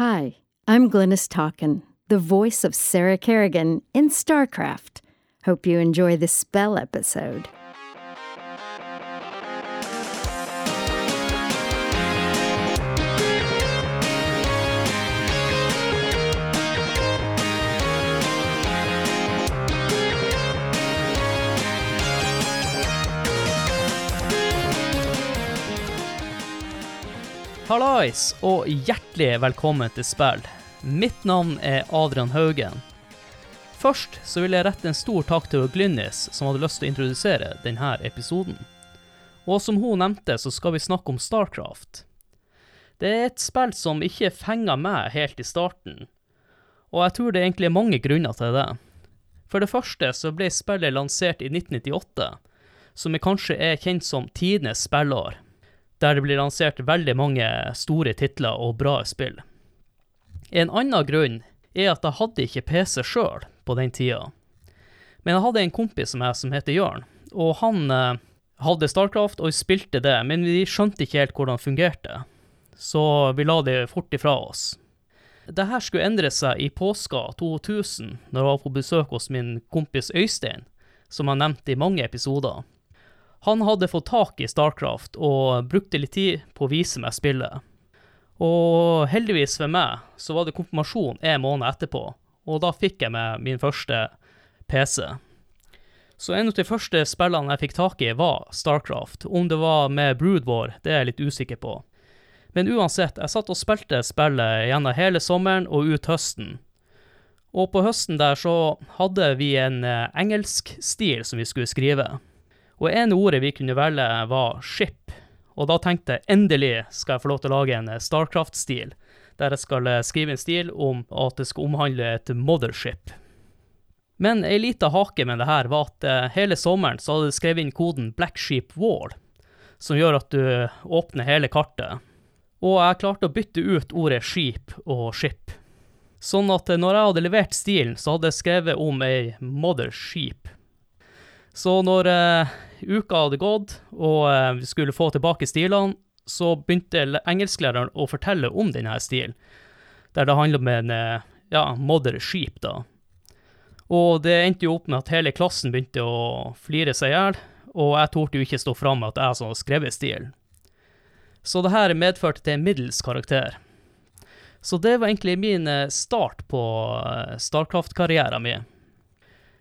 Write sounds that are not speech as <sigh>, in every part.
Hi, I'm Glynis Talkin, the voice of Sarah Kerrigan in StarCraft. Hope you enjoy this spell episode. Hallais, og hjertelig velkommen til spill. Mitt navn er Adrian Haugen. Først så vil jeg rette en stor takk til Glynnis, som hadde lyst til å introdusere denne episoden. Og som hun nevnte, så skal vi snakke om Starcraft. Det er et spill som ikke fenga meg helt i starten, og jeg tror det er mange grunner til det. For det første så ble spillet lansert i 1998, som kanskje er kjent som tidenes spillår der det blir lansert veldig mange store titler og bra spill. En annen grunn er at jeg hadde ikke PC sjøl på den tida. Men jeg hadde en kompis som, som heter Jørn, og han eh, hadde Starcraft og spilte det, men vi skjønte ikke helt hvordan det fungerte, så vi la det fort ifra oss. Dette skulle endre seg i påska 2000, når jeg var på besøk hos min kompis Øystein, som jeg nevnte i mange episoder. Han hadde fått tak i Starcraft og brukte litt tid på å vise meg spillet. Og heldigvis for meg så var det konfirmasjon en måned etterpå, og da fikk jeg meg min første PC. Så en av de første spillene jeg fikk tak i, var Starcraft. Om det var med Brood War, det er jeg litt usikker på. Men uansett, jeg satt og spilte spillet gjennom hele sommeren og ut høsten. Og på høsten der så hadde vi en eh, engelsk stil som vi skulle skrive. Og ene ordet vi kunne velge, var ship. Og da tenkte jeg endelig skal jeg få lov til å lage en eh, Starcraft-stil, der jeg skal eh, skrive en stil om at det skal omhandle et mothership. Men ei lita hake med det her var at eh, hele sommeren så hadde jeg skrevet inn koden «blacksheepwall», Wall, som gjør at du åpner hele kartet. Og jeg klarte å bytte ut ordet skip og ship. Sånn at når jeg hadde levert stilen, så hadde jeg skrevet om ei mothership. Så når uka hadde gått, og eh, vi skulle få tilbake stilene, så begynte engelsklæreren å fortelle om denne stilen, der det handler om en eh, ja, modder skip, da. Og det endte jo opp med at hele klassen begynte å flire seg i hjel, og jeg torde jo ikke stå fram med at jeg som skrevet stilen. Så det her medførte til en middels karakter. Så det var egentlig min eh, start på Starcraft-karrieren min.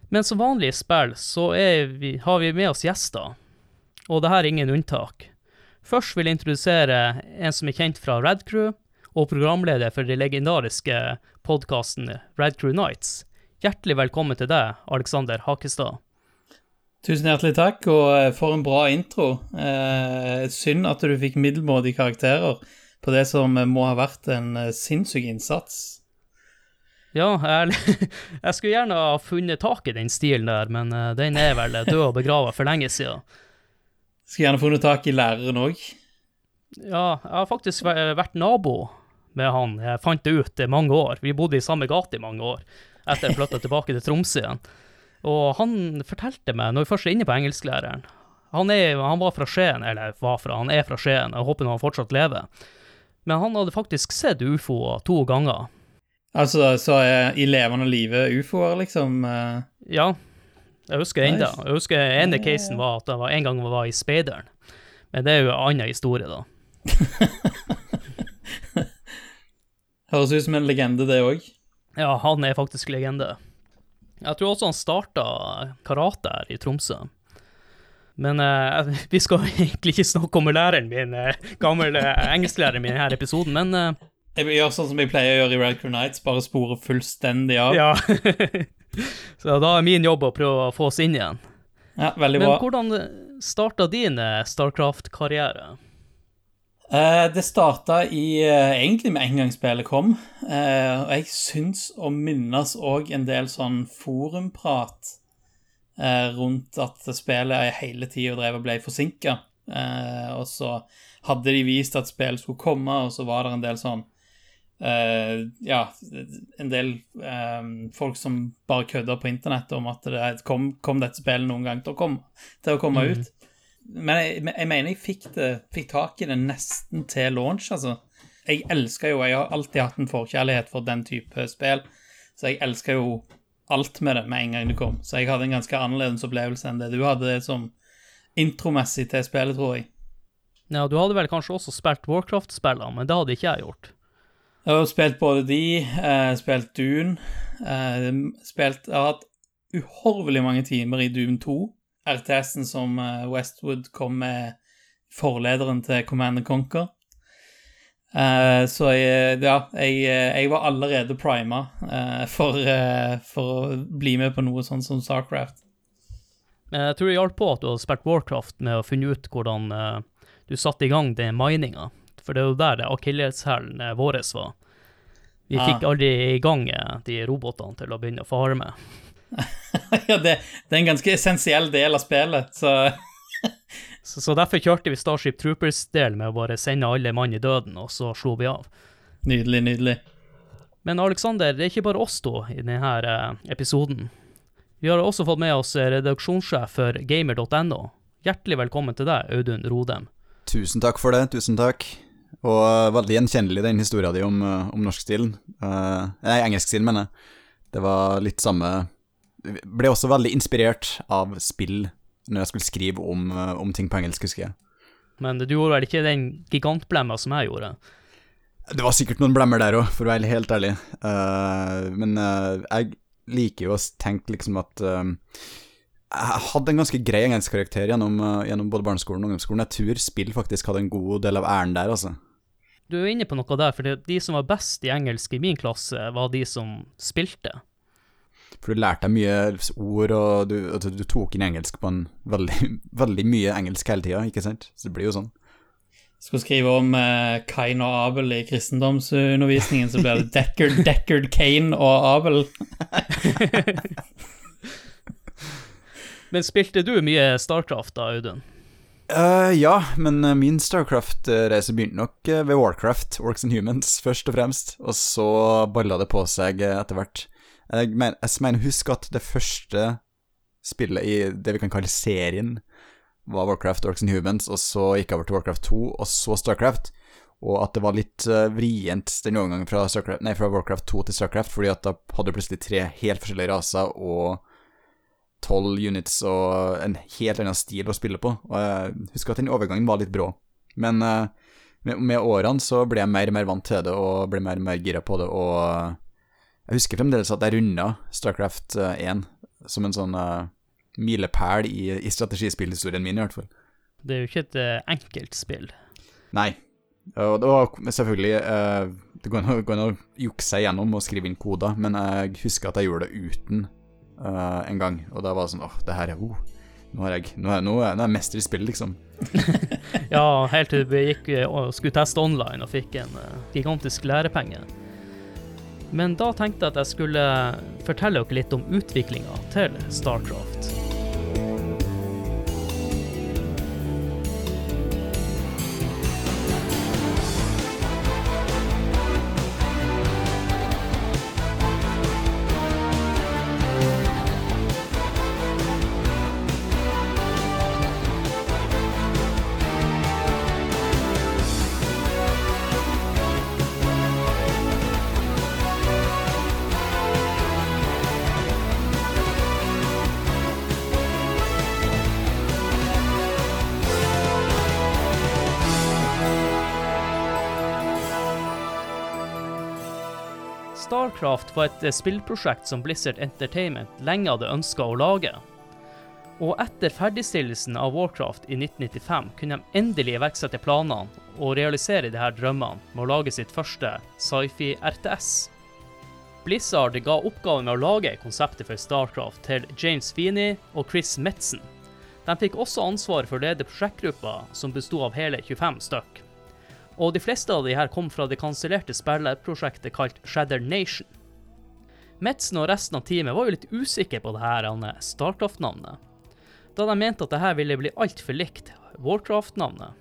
Men som vanlig i spill så vi, har vi med oss gjester, og det her er ingen unntak. Først vil jeg introdusere en som er kjent fra Red Crew, og programleder for den legendariske podkasten Red Crew Nights. Hjertelig velkommen til deg, Alexander Hakestad. Tusen hjertelig takk, og eh, for en bra intro. Eh, synd at du fikk middelmådige karakterer på det som må ha vært en eh, sinnssyk innsats ja, jeg, <laughs> jeg, skulle gjerne ha funnet tak i den stilen der, men uh, den er vel død og begrava for lenge siden. Skulle gjerne funnet tak i læreren òg. Ja, jeg har faktisk vært nabo med han. Jeg fant det ut i mange år. Vi bodde i samme gate i mange år etter jeg flytta tilbake til Tromsø igjen. Og han fortalte meg, når vi først er inne på engelsklæreren han, er, han var fra Skien, eller var fra, han er fra Skien, jeg håper han fortsatt lever. Men han hadde faktisk sett ufo to ganger. Altså, så er i levende live ufoer, liksom? Uh... Ja, jeg husker ennå. Nice. Jeg husker ene casen var at jeg var en gang jeg var i speideren. Men det er jo en annen historie, da. <laughs> Høres ut som en legende, det òg. Ja, han er faktisk legende. Jeg tror også han starta karate her i Tromsø. Men uh, <laughs> vi skal egentlig ikke snakke om læreren min, gammel gamle engelsklæreren min i denne episoden, men uh, jeg gjør sånn som jeg pleier å gjøre i Red Crew Nights, bare spore fullstendig av. Ja. <laughs> så da er min jobb å prøve å få oss inn igjen. Ja, veldig bra. Men hvordan starta din eh, Starcraft-karriere? Uh, det starta i, uh, egentlig med spillet kom. Uh, og jeg syns å minnes òg en del sånn forumprat rundt at spillet hele tida drev og ble forsinka. og så hadde de vist at spillet skulle komme, og så var det en del sånn Uh, ja, en del um, folk som bare kødder på internett om at det kom, kom dette spillet noen gang til å komme, til å komme mm. ut. Men jeg, jeg, mener jeg fikk, det, fikk, tak i det nesten til launch, altså. jeg elsker jo Jeg har alltid hatt en forkjærlighet for den type spill, så jeg elsker jo alt med det med en gang det kom. Så jeg hadde en ganske annerledes opplevelse enn det du hadde som intromessig til spillet, tror jeg. Ja, du hadde vel kanskje også spilt Warcraft-spillene, men det hadde ikke jeg gjort. Jeg har spilt både de, eh, spilt Dune eh, spilt, Jeg har hatt uhorvelig mange timer i Dune 2. RTS-en som eh, Westwood kom med forlederen til Command Conquer. Eh, så jeg, ja, jeg, jeg, var allerede prima eh, for, eh, for, å bli med på noe sånt som Starcraft. Jeg tror det hjalp på at du hadde spilt Warcraft med å finne ut hvordan du satte i gang den mininga. For det er jo der akilleshælen vår var. Vi ah. fikk aldri i gang de robotene til å begynne å farme. <laughs> ja, det, det, er en ganske essensiell del av spillet, så <laughs> så, så, derfor kjørte vi Starship Troopers-del med å bare sende alle mann i døden, og så slo vi av. Nydelig, nydelig. Men Aleksander, det er ikke bare oss to i denne eh, episoden. Vi har også fått med oss redaksjonssjef for gamer.no. Hjertelig velkommen til deg, Audun Rodem. Tusen takk for det, tusen takk. Og uh, veldig gjenkjennelig den historia di om, uh, om norskstilen. Uh, nei, engelskstilen, mener jeg. Det var litt samme Ble også veldig inspirert av spill når jeg skulle skrive om, eh, om ting på engelsk, husker jeg. Men du gjorde vel ikke den gigantblemma som jeg gjorde? Det var sikkert noen blemmer der òg, for å være helt ærlig. Men jeg liker jo å tenke liksom at Jeg hadde en ganske grei engelskkarakter gjennom, gjennom både barneskolen og ungdomsskolen. Jeg tror spill faktisk hadde en god del av æren der, altså. Du er inne på noe der, for de som var best i engelsk i min klasse, var de som spilte. For du lærte deg mye ord, og du, altså, du, tok inn engelsk på en veldig, <laughs> veldig mye engelsk hele tida, ikke sant? Så det blir jo sånn. Skal skrive om eh, Kain og Abel i kristendomsundervisningen, så blir det Deckard, <laughs> Deckard Kane og Abel. <laughs> men spilte du mye Starcraft da, Audun? Uh, ja, men uh, min Starcraft-reise begynte nok uh, ved Warcraft, Orcs and Humans, først og fremst. Og så balla det på seg etter hvert. Jeg mener, jeg mener husk at det første spillet i det vi kan kalle serien, var Warcraft Orcs and Humans, og så gikk jeg over til Warcraft 2, og så Starcraft. Og at det var litt vrient den overgangen fra, fra, Warcraft 2 til Starcraft, fordi at da hadde du plutselig tre helt forskjellige raser og tolv units og en helt annen stil å spille på. Og jeg husker at den overgangen var litt brå. Men uh, med, med, årene så ble jeg mer og mer vant til det, og ble mer og mer gira på det, og jeg husker fremdeles at jeg runda Starcraft 1 eh, som en sånn uh, milepæl i, i strategispillhistorien min, i hvert fall. Det er jo ikke et uh, enkelt spill. Nei. Og det var selvfølgelig uh, Det går an å jukse gjennom og skrive inn koder, men jeg husker at jeg gjorde det uten uh, en gang. Og da var det sånn åh, det her er oh, nå er jeg, nå er, nå er, nå er jeg mester i spill, liksom. <laughs> ja, helt til vi gikk og skulle teste online og fikk en gigantisk lærepenge. Men da tenkte jeg at jeg skulle fortelle dere litt om utviklinga til Starcraft. Starcraft var et eh, spillprosjekt som Blizzard Entertainment lenge hadde ønska å lage. Og etter ferdigstillelsen av Warcraft i 1995 kunne de endelig iverksette planene og realisere de her drømmene med å lage sitt første sci-fi-RTS. Blizzard ga oppgaven med å lage konseptet for Starcraft til James Feeney og Chris Metzen. De fikk også ansvar for å lede prosjektgruppa, som besto av hele 25 stykk og de fleste av de her kom fra det kansellerte spillerprosjektet kalt Shadder Nation. Metzen og resten av teamet var jo litt usikre på det her Starcraft-navnet, da de mente at det her ville bli altfor likt Warcraft-navnet.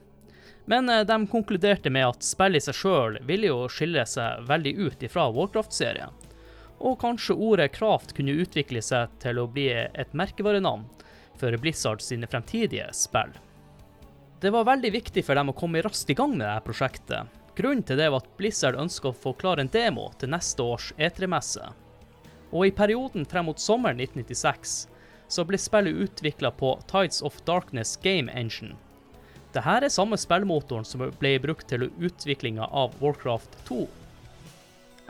Men eh, de konkluderte med at spillet i seg sjøl ville jo skille seg veldig ut ifra Warcraft-serien, og kanskje ordet Kraft kunne utvikle seg til å bli et merkevarenavn for Blizzard sine fremtidige spill. Det var veldig viktig for dem å komme raskt i gang med dette prosjektet. Grunnen til det var at Blizzard ønska å få klar en demo til neste års E3-messe. Og i perioden frem mot sommeren 1996 så ble spillet utvikla på Tides of Darkness Game Engine. Dette er samme spillmotoren som ble brukt til utviklinga av Warcraft 2.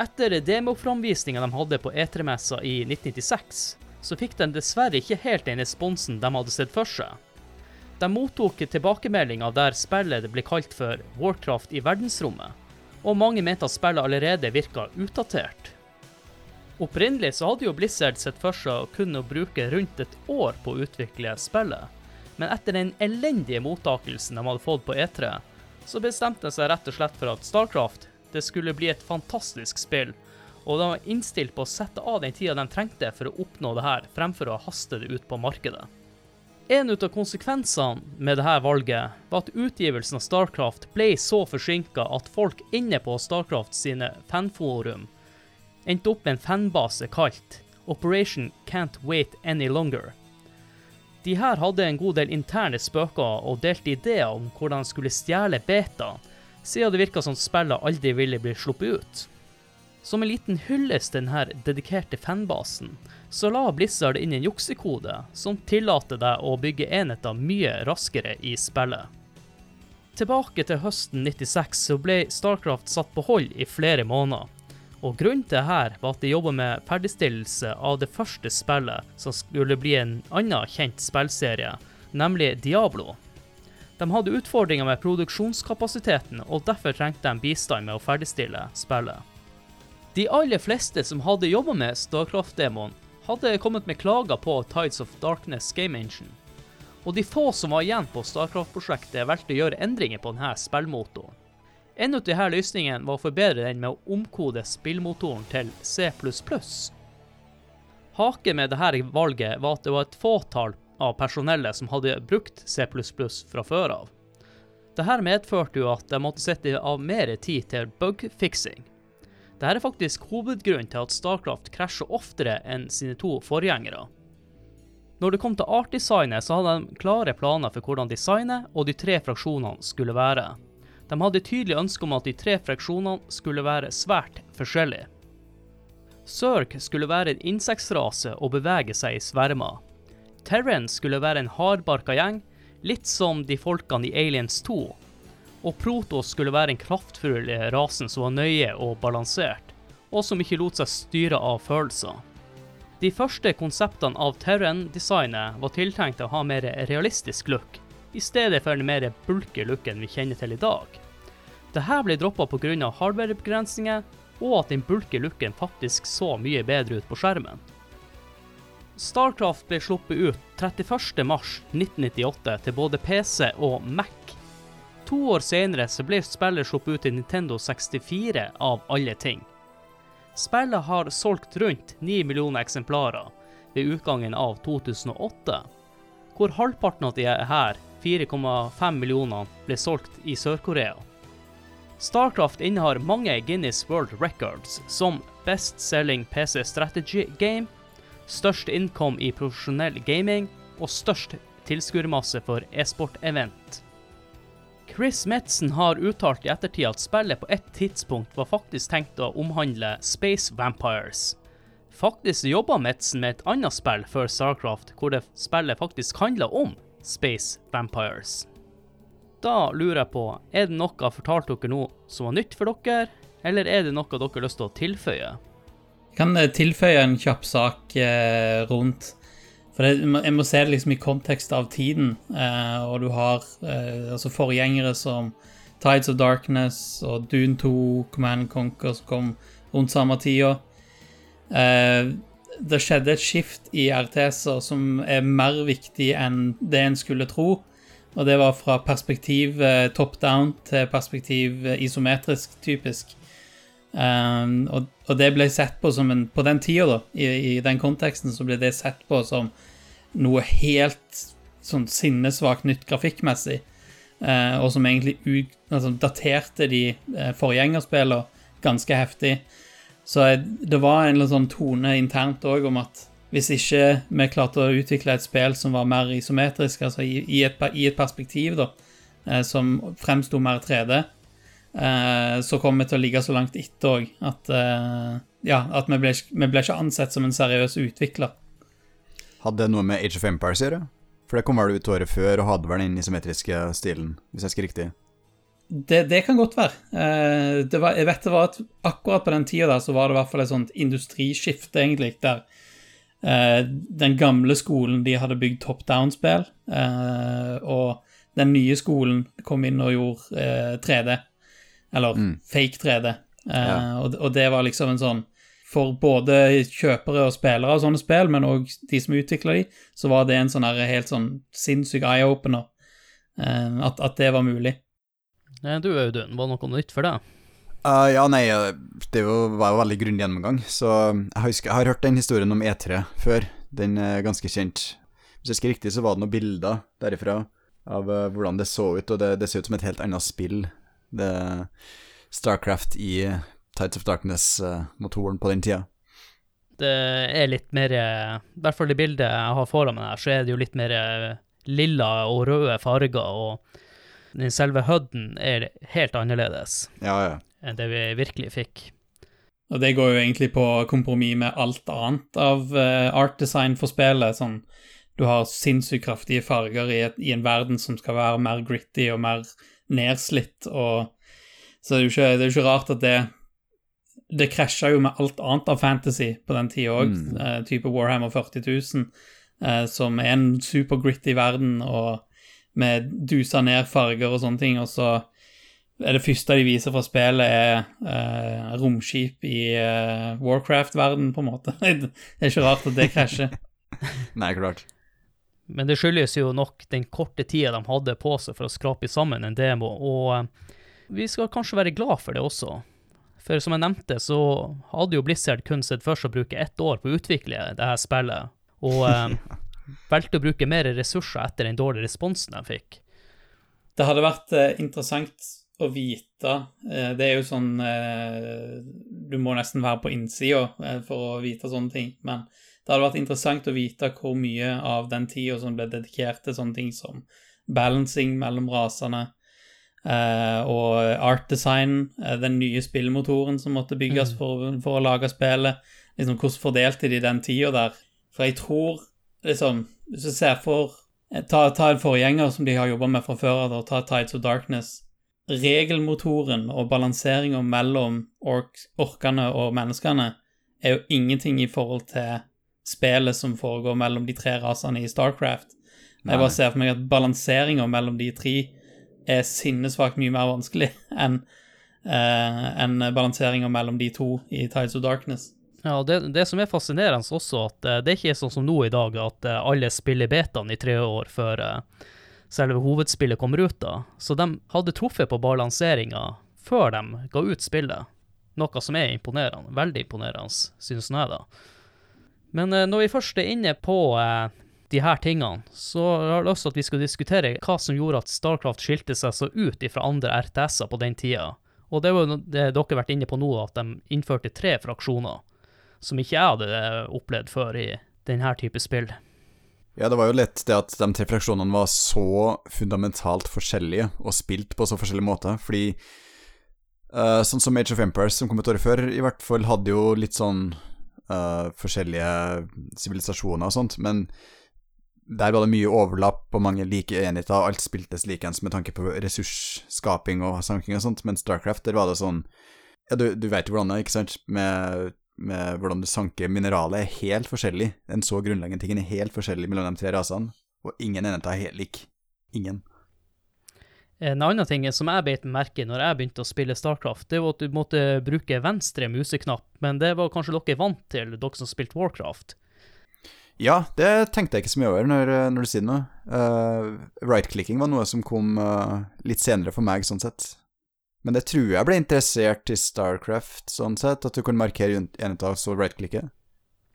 Etter demoframvisninga de hadde på E3-messa i 1996, så fikk de dessverre ikke helt den responsen de hadde sett for seg. De mottok tilbakemeldinger der spillet ble kalt for Warcraft i verdensrommet, og mange mente at spillet allerede virka utdatert. Opprinnelig så hadde jo Blizzard sett for seg å kunne bruke rundt et år på å utvikle spillet, men etter den elendige mottakelsen de hadde fått på E3, så bestemte de seg rett og slett for at Starcraft det skulle bli et fantastisk spill, og de var innstilt på å sette av den tida de trengte for å oppnå det her, fremfor å haste det ut på markedet. En av konsekvensene med dette valget var at utgivelsen av Starcraft ble så forsinka at folk inne på Starcraft sine fanforum endte opp med en fanbase kalt Operation Can't Wait Any Longer. De her hadde en god del interne spøker og delte ideer om hvordan de skulle stjele beta, siden det virka som spillet aldri ville bli sluppet ut. Som en liten hyllest til denne dedikerte fanbasen, så la Blizzard inn en juksekode som tillater deg å bygge enheter mye raskere i spillet. Tilbake til høsten 96 så ble Starcraft satt på hold i flere måneder. Og Grunnen til dette var at de jobba med ferdigstillelse av det første spillet som skulle bli en annen kjent spillserie, nemlig Diablo. De hadde utfordringer med produksjonskapasiteten, og derfor trengte de bistand med å ferdigstille spillet. De aller fleste som hadde jobba med Starcraft-demoen, hadde kommet med klager på Tides of Darkness Game Engine. Og de få som var igjen på Starcraft-prosjektet, valgte å gjøre endringer på denne spillmotoren. En av disse løsningene var å forbedre den med å omkode spillmotoren til C++. Haken med dette valget var at det var et fåtall av personellet som hadde brukt C++ fra før av. Dette medførte jo at de måtte sette av mer tid til bugfiksing. Dette er faktisk hovedgrunnen til at Starcraft krasjer oftere enn sine to forgjengere. Når det kom til artdesignet, så hadde de klare planer for hvordan designet og de tre fraksjonene skulle være. De hadde tydelig ønske om at de tre fraksjonene skulle være svært forskjellige. Zerk skulle være en insektsrase og bevege seg i svermer. Terran skulle være en hardbarka gjeng, litt som de folkene i Aliens 2. Og Protos skulle være en kraftfull rasen som var nøye og balansert, og som ikke lot seg styre av følelser. De første konseptene av Terran-designet var tiltenkt å ha mer realistisk look, i stedet for den mer bulke looken vi kjenner til i dag. Dette ble droppa pga. hardware-begrensninger, og at den bulke looken faktisk så mye bedre ut på skjermen. Starcraft ble sluppet ut 31.3.1998 til både PC og Mac. To år senere så ble spillet sluppet ut til Nintendo 64 av alle ting. Spillet har solgt rundt 9 millioner eksemplarer ved utgangen av 2008, hvor halvparten av de her, 4,5 millioner, ble solgt i Sør-Korea. Starcraft innehar mange Guinness World Records, som Best Selling PC Strategy Game, størst income i profesjonell gaming og størst tilskuermasse for e-sport-event. Chris Metzen har uttalt i ettertid at spillet på et tidspunkt var faktisk tenkt å omhandle Space Vampires. Faktisk jobba Metzen med et annet spill før Starcraft, hvor det spillet faktisk handla om Space Vampires. Da lurer jeg på, er det noe jeg fortalte dere nå som var nytt for dere, eller er det noe dere har lyst til å tilføye? Jeg kan tilføye en kjapp sak eh, rundt For det, jeg må se det liksom i kontekst av tiden. Eh, og du har eh, altså forgjengere som Tides of Darkness og Dune 2, Command Conquer, som kom rundt samme tida. Eh, det skjedde et skift i RTS-er som er mer viktig enn det en skulle tro. Og det var fra perspektiv eh, top down til perspektiv eh, isometrisk, typisk. Um, og, og, det ble sett på som en På den tida, da, i, i, den konteksten, så ble det sett på som noe helt sånn sinnesvakt nytt grafikkmessig. Eh, og som egentlig ut, altså, daterte de eh, forgjengerspillene ganske heftig. Så jeg, det var en sånn tone internt òg om at hvis ikke vi klarte å utvikle et spill som var mer isometrisk, altså i, i, et, i et, perspektiv da, som fremsto mer 3D, eh, så kom vi til å ligge så langt etter òg at, eh, ja, at vi, ble, vi ble ikke ansett som en seriøs utvikler. Hadde det noe med Age of Empires å gjøre? For det kom vel ut året før og hadde vel den isometriske stilen, hvis jeg husker riktig. Det, det kan godt være. Eh, det var, jeg vet det var at akkurat på den tida der så var det i hvert fall et sånt industriskifte, egentlig, der eh, den gamle skolen de hadde bygd top down-spill, eh, og den nye skolen kom inn og gjorde eh, 3D, eller Mm. fake 3D. Eh, Ja. og, og det var liksom en sånn For både kjøpere og spillere av sånne spill, men òg de som utvikla de, så var det en sånn her helt sånn sinnssyk eye-opener. eh, at, at det var mulig. Du Audun, var det noe nytt for deg? Uh, ja, nei, eh, det var var jo veldig grundig gjennomgang, så jeg husker, jeg har hørt den historien om E3 før. Den er ganske kjent. Hvis jeg husker riktig, så var det noen bilder derifra av eh, hvordan det så ut, og det, det ser ut som et helt annet spill. Det Starcraft i Tides of Darkness-motoren på den tida. Det er litt mer eh, I hvert fall det bildet jeg har foran meg her, så er det jo litt mer eh, lilla og røde farger, og den selve HUD-en er helt annerledes Ja, ja. enn det vi virkelig fikk. Og det går jo egentlig på kompromiss med alt annet av eh, art design for spillet. Sånn, du har sinnssykt kraftige farger i, et, i en verden som skal være mer gritty og mer nedslitt, og Så det er jo ikke, det er ikke rart at det Det krasja jo med alt annet av fantasy på den tida òg, Mm. eh, type Warhammer 40 000, eh, som er en super-gritty verden, og med dusa ned farger og sånne ting, og så er det første de viser fra spillet, er eh, romskip i eh, Warcraft-verden, på en måte. <laughs> det er ikke rart at det krasjer. <laughs> Nei, klart. Men det skyldes jo nok den korte tida de hadde på seg for å skrape sammen en demo, og eh, vi skal kanskje være glad for det også. For som jeg nevnte, så hadde jo Blizzard kun sett først å bruke ett år på å utvikle det her spillet, og eh, <laughs> valgte å bruke mer ressurser etter den dårlige responsen de fikk. Det hadde vært eh, interessant å vite eh, Det er jo sånn eh, Du må nesten være på innsida eh, for å vite sånne ting, men det hadde vært interessant å vite hvor mye av den tida som ble dedikert til sånne ting som balancing mellom rasene eh, og art design, eh, den nye spillmotoren som måtte bygges Mm. for, for å lage spillet. Liksom, hvordan fordelte de den tida der? For jeg tror liksom Hvis du ser for Ta, ta en forgjenger som de har jobba med fra før av, ta Tides of Darkness. Regelmotoren og balanseringa mellom ork, orkene og menneskene er jo ingenting i forhold til spillet som foregår mellom de tre rasene i Starcraft. Jeg bare ser for meg at balanseringa mellom de tre er sinnesvakt mye mer vanskelig <laughs> enn uh, en balanseringa mellom de to i Tides of Darkness. Ja, det, det som er fascinerende også, at det det er ikke sånn som nå i dag, at eh, alle spiller betaen i tre år før uh, selve hovedspillet kommer ut. da. Så de hadde truffet på balanseringa før de ga ut spillet. Noe som er imponerende. Veldig imponerende, synes jeg, da. Men eh, når vi først er inne på eh, de her tingene, så har jeg lyst til at vi skal diskutere hva som gjorde at Starcraft skilte seg så ut fra andre RTS-er på den tida. Og det var jo det dere har vært inne på nå, at de innførte tre fraksjoner som ikke jeg hadde eh, opplevd før i denne type spill. Ja, det var jo lett det at de tre fraksjonene var så fundamentalt forskjellige og spilt på så forskjellige måter, fordi uh, sånn som Age of Empires, som kom et år før, i hvert fall hadde jo litt sånn eh, forskjellige sivilisasjoner og sånt, men der var det mye overlapp og mange like enheter, alt spiltes likens med tanke på ressursskaping og sanking og sånt, men Starcraft, der var det sånn Ja, du, du vet jo hvordan det er, ikke sant, med, med hvordan du sanker mineralet, er helt forskjellig. En så grunnleggende ting er helt forskjellig mellom de tre rasene, og ingen enheter er helt lik. Ingen. En annen ting som jeg beit merke i når jeg begynte å spille Starcraft, det var at du måtte bruke venstre museknapp, men det var kanskje dere vant til, dere som spilte Warcraft. Ja, det tenkte jeg ikke så mye over når, når du sier noe. Uh, Right-clicking var noe som kom uh, litt senere for meg, sånn sett. Men det tror jeg ble interessert i Starcraft, sånn sett, at du kunne markere enheter og så right-clicke.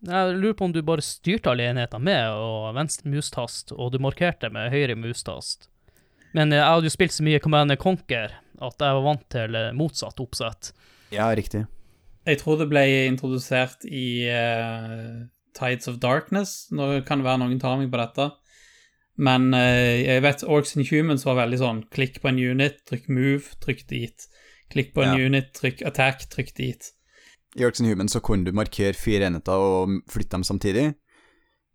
Jeg lurer på om du bare styrte alle enheter med og venstre mustast, og du markerte med høyre mustast. Men jeg hadde jo spilt så mye Command Conquer at jeg var vant til eh, motsatt oppsett. Ja, riktig. Jeg tror det ble introdusert i uh, Tides of Darkness. Nå kan det være noen tar meg på dette. Men uh, jeg vet Orcs and Humans var veldig sånn klikk på en unit, trykk move, trykk dit. Klikk på en Ja. unit, trykk attack, trykk dit. I Orcs and Humans så kunne du markere fire enheter og flytte dem samtidig,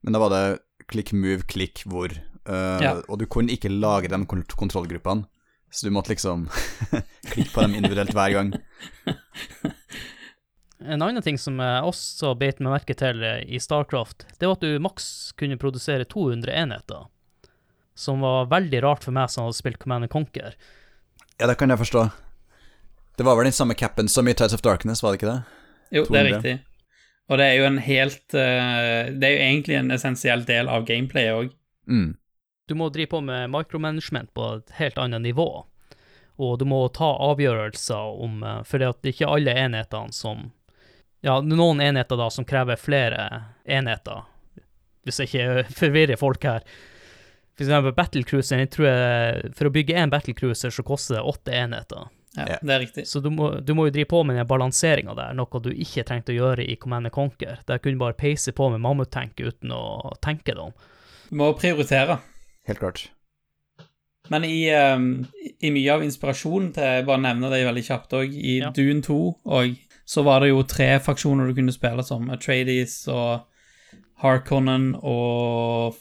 men da var det klikk, move, klikk, hvor. Eh, Ja. Og du kunne ikke lage de kont- kontrollgruppene, så du måtte liksom <laughs> klikke på dem individuelt hver gang. <laughs> En annen ting som jeg også beit meg merke til eh, i Starcraft, det var at du maks kunne produsere 200 enheter. Som var veldig rart for meg som hadde spilt Command and Conquer. Ja, det kan jeg forstå. Det var vel den samme capen som i Tides of Darkness, var det ikke det? Jo, det er riktig. Og det er jo en helt eh, Det er jo egentlig en essensiell del av gameplayet òg. Mm. Du må drive på med micromanagement på et helt annet nivå. Og du må ta avgjørelser om eh, For det er ikke alle enhetene som Ja, noen enheter da som krever flere enheter, hvis jeg ikke <laughs> forvirrer folk her. For eksempel battlecruiseren, jeg tror jeg, For å bygge én battlecruiser så koster det åtte enheter. Ja, det er riktig. Så du må, du må jo drive på med den balanseringa der, noe du ikke trengte å gjøre i Command and Conquer. Der kunne du bare peise på med mammuttank uten å tenke deg om. Du må prioritere. Helt klart. Men i, um, i mye av inspirasjonen til Jeg bare nevner det veldig kjapt òg. I Ja. Dune 2 og så var det jo tre faksjoner du kunne spille som. Atreides og Harkonnen og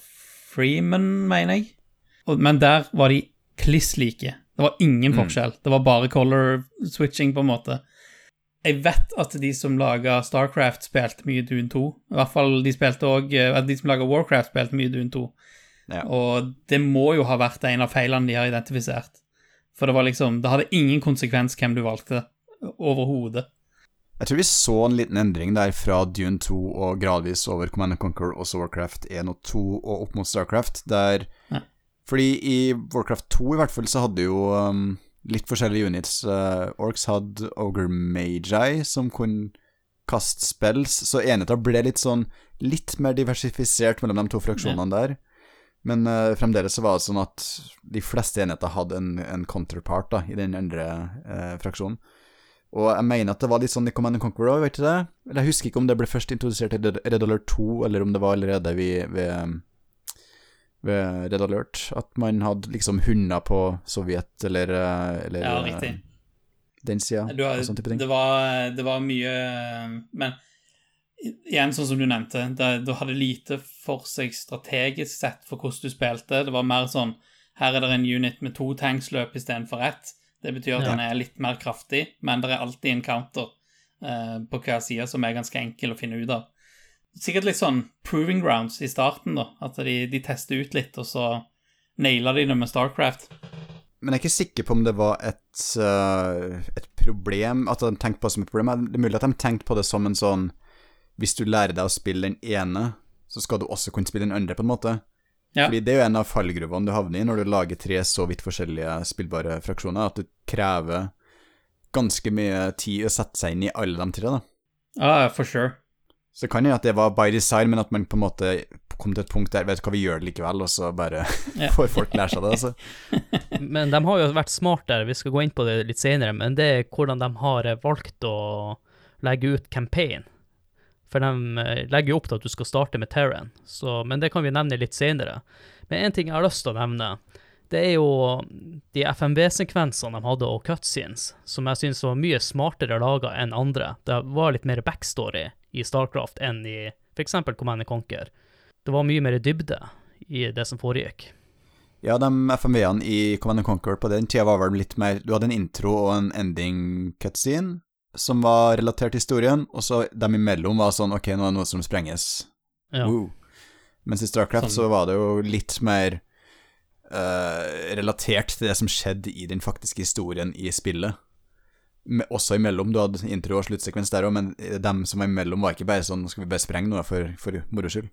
Freeman, mener jeg. Og, men der var de kliss like. Det var ingen Mm. forskjell. Det var bare color switching, på en måte. Jeg vet at de som laga Starcraft, spilte mye Dune 2. I hvert fall de spilte òg De som laga Warcraft, spilte mye Dune 2. Ja. Og det må jo ha vært en av feilene de har identifisert. For det var liksom Det hadde ingen konsekvens hvem du valgte, overhodet. Jeg tror vi så en liten endring der fra Dune 2 og gradvis over Command and Conquer og Warcraft 1 og 2 og opp mot Starcraft, der Ja. Fordi i Warcraft 2 i hvert fall så hadde jo um, litt forskjellige units. Uh, Orcs hadde Ogre Magi, som kunne kaste spells, så enheter ble litt sånn litt mer diversifisert mellom de to fraksjonene der. Men uh, fremdeles så var det sånn at de fleste enheter hadde en, en counterpart da, i den andre uh, fraksjonen. Og jeg mener at det var litt sånn i Command and Conquer òg, vet du det? Eller jeg husker ikke om det ble først introdusert i Red Alert 2, eller om det var allerede ved, ved, ved Red Alert. At man hadde liksom hunder på Sovjet, eller, eh, eller Ja, riktig. den sida, sånn type ting. det, var, det var mye Men igjen, sånn som du nevnte, det, du hadde lite for seg strategisk sett for hvordan du spilte. Det var mer sånn Her er det en unit med to tanksløp istedenfor ett. Det betyr at Ja. den er litt mer kraftig, men det er alltid en counter eh, på hver side som er ganske enkel å finne ut av. Sikkert litt sånn proving grounds i starten, da. At de, de tester ut litt, og så naila de det med Starcraft. Men jeg er ikke sikker på om det var et, uh, et problem At de tenkte på det som et problem. Det er mulig at de tenkte på det som en sånn Hvis du lærer deg å spille den ene, så skal du også kunne spille den andre, på en måte. Ja. Fordi det er jo en av fallgruvene du havner i når du lager tre så vidt forskjellige spillbare fraksjoner, at det krever ganske mye tid å sette seg inn i alle de tre, da. Ja, for sure. Så det kan jo at det var by design, men at man på en måte kom til et punkt der Vet du hva, vi gjør det likevel, og så bare <laughs> får folk lære seg det, altså. <laughs> Men de har jo vært smart der, vi skal gå inn på det litt senere, men det er hvordan de har valgt å legge ut campaign. For de eh, legger jo opp til at du skal starte med Terran, men det kan vi nevne litt senere. Men en ting jeg har lyst til å nevne, det er jo de FMV-sekvensene de hadde, og cutscenes, som jeg synes var mye smartere laga enn andre. Det var litt mer backstory i Starcraft enn i f.eks. Command Conquer. Det var mye mer dybde i det som foregikk. Ja, de FMV-ene i Command Conquer på den tida var vel litt mer Du hadde en intro og en ending cutscene som var relatert til historien, og så dem imellom var sånn Ok, nå er det noe som sprenges. Ja. Woo. Mens i Starcraft Sånn. så var det jo litt mer uh, relatert til det som skjedde i den faktiske historien i spillet. Med, Også imellom. Du hadde intro og sluttsekvens der òg, men dem som var imellom, var ikke bare sånn skal vi bare sprenge noe for, for moro skyld.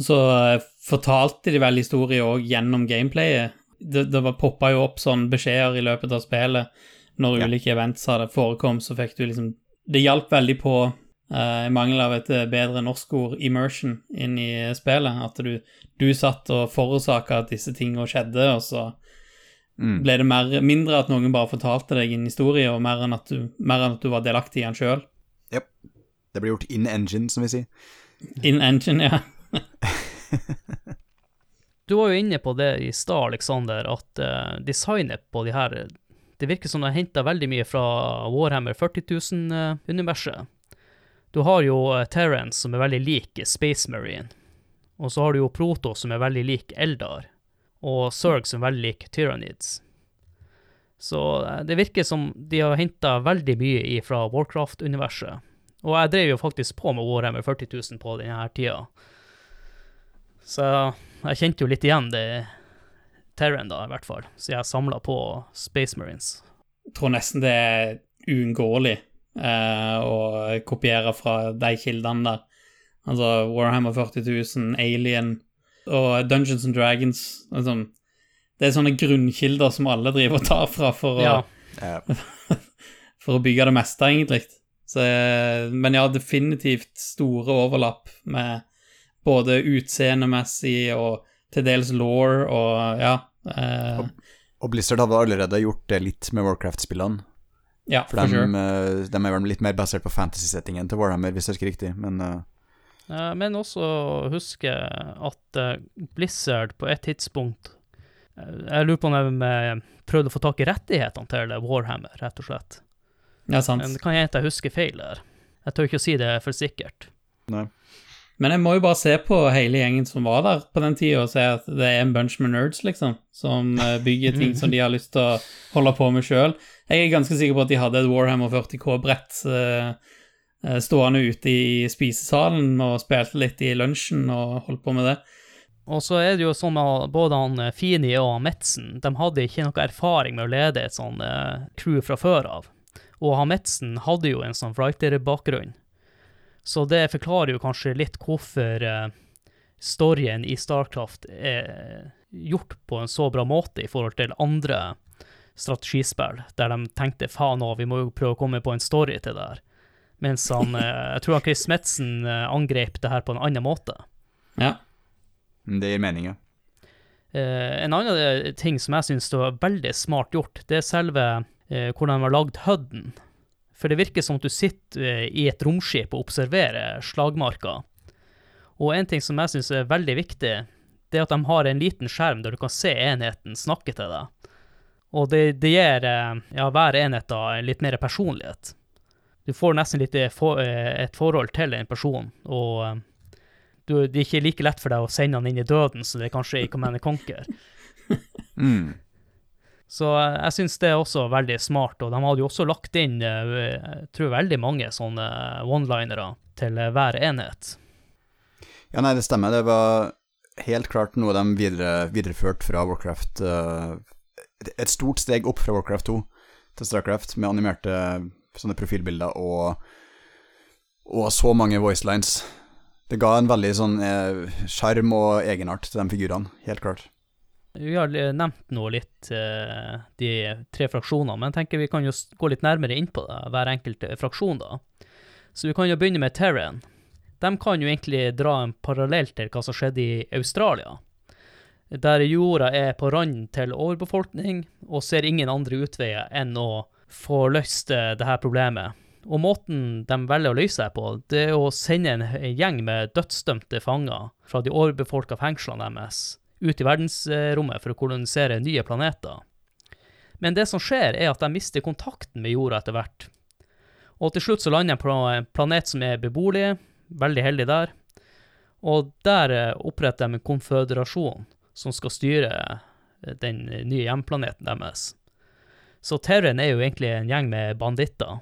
Så uh, fortalte de vel historie òg gjennom gameplayet. Det, det var poppa jo opp sånn beskjeder i løpet av spillet. Når Ja. ulike events hadde forekommet, så fikk du liksom Det hjalp veldig på, eh, i mangel av et eh, bedre norsk ord, immersion inn i spillet. At du, du satt og forårsaka at disse tingene skjedde, og så Mm. ble det mer, mindre at noen bare fortalte deg en historie, og mer enn at du, mer enn at du var delaktig i den sjøl. Det ble gjort in engine, som vi sier. In engine, ja. <laughs> Du var jo inne på det i stad, Aleksander, at uh, designet på de her det virker som de har henta veldig mye fra Warhammer 40 000-universet. Du har jo Terence, som er veldig lik Space Marine. Og så har du jo Proto, som er veldig lik Eldar. Og Zerg, som er veldig lik Tyrannids. Så eh, det virker som de har henta veldig mye fra Warcraft-universet. Og jeg drev jo faktisk på med Warhammer 40 000 på denne tida. Så jeg kjente jo litt igjen det Terran, da, i hvert fall. Så jeg samla på Space Marines. Jeg tror nesten det er uunngåelig eh, å kopiere fra de kildene der. Altså Warhammer 40 000, Alien og Dungeons and Dragons. Liksom. Det er sånne grunnkilder som alle driver og tar fra for å, Ja. <laughs> for å bygge det meste, egentlig. Så, eh, men ja, definitivt store overlapp med både utseendemessig og til dels law og ja. Eh, Og Blizzard hadde allerede gjort det litt med Warcraft-spillene. ja, For for de, sure. eh, de er vel litt mer basert på fantasy-settingen til Warhammer, hvis jeg husker riktig, men uh... Eh, Men også huske at Blizzard på et tidspunkt Jeg lurer på om de prøvde å få tak i rettighetene til Warhammer, rett og slett. Ja, sant. Men det kan hende jeg husker feil der. Jeg tør ikke å si det for sikkert. nei. Men jeg må jo bare se på hele gjengen som var der på den tida, og se at det er en bunch med nerds, liksom, som eh, bygger <laughs> ting som de har lyst til å holde på med sjøl. Jeg er ganske sikker på at de hadde et Warhammer 40K-brett eh, eh, stående ute i spisesalen og spilte litt i lunsjen og holdt på med det. Og så er det jo sånn med både han eh, Fini og han Metzen, de hadde ikke noe erfaring med å lede et sånn eh, crew fra før av. Og han Metzen hadde jo en sånn writer-bakgrunn. Så det forklarer jo kanskje litt hvorfor eh, storyen i Starcraft er gjort på en så bra måte i forhold til andre strategispill, der de tenkte faen òg, vi må jo prøve å komme på en story til det her. Mens han, <laughs> eh, jeg tror han Chris Metzen eh, angrep det her på en annen måte. Ja. Det gir mening, ja. Eh, en annen ting som jeg syns var veldig smart gjort, det er selve hvordan de har lagd HUD-en. For det virker som at du sitter eh, i et romskip og observerer slagmarka. Og en ting som jeg syns er veldig viktig, det er at de har en liten skjerm der du kan se enheten snakke til deg. Og det, det gir eh, ja, hver enhet da litt mer personlighet. Du får nesten litt eh, for, et forhold til en person, og du, det er ikke like lett for deg å sende han inn i døden som det er kanskje i Command and Conquer. <laughs> Mm. Så eh, jeg syns det er også veldig smart, og de hadde jo også lagt inn eh, jeg tror veldig mange sånne one-linere til eh, hver enhet. Ja, nei, det stemmer. Det var helt klart noe de videre, videreførte fra Warcraft. et- stort steg opp fra Warcraft 2 til Starcraft, med animerte sånne profilbilder og, og så mange voice lines. Det ga en veldig sånn sjarm og egenart til de figurene, helt klart. Vi har nevnt nå litt eh, de tre fraksjonene, men jeg tenker vi kan jo gå litt nærmere inn på det, hver enkelt eh, fraksjon, da. Så vi kan jo begynne med Terran. De kan jo egentlig dra en parallell til hva som skjedde i Australia. Der jorda er på randen til overbefolkning, og ser ingen andre utveier enn å få løst eh, det her problemet. Og måten de velger å løse det på, det er å sende en gjeng med dødsdømte fanger fra de overbefolka fengslene deres ut i verdensrommet for å kolonisere nye planeter. Men det som skjer, er at de mister kontakten med jorda etter hvert. Og til slutt så lander de på en planet som er beboelig, veldig heldig der. Og der eh, oppretter de en konføderasjon som skal styre eh, den nye hjemplaneten deres. Så Terran er jo egentlig en gjeng med banditter.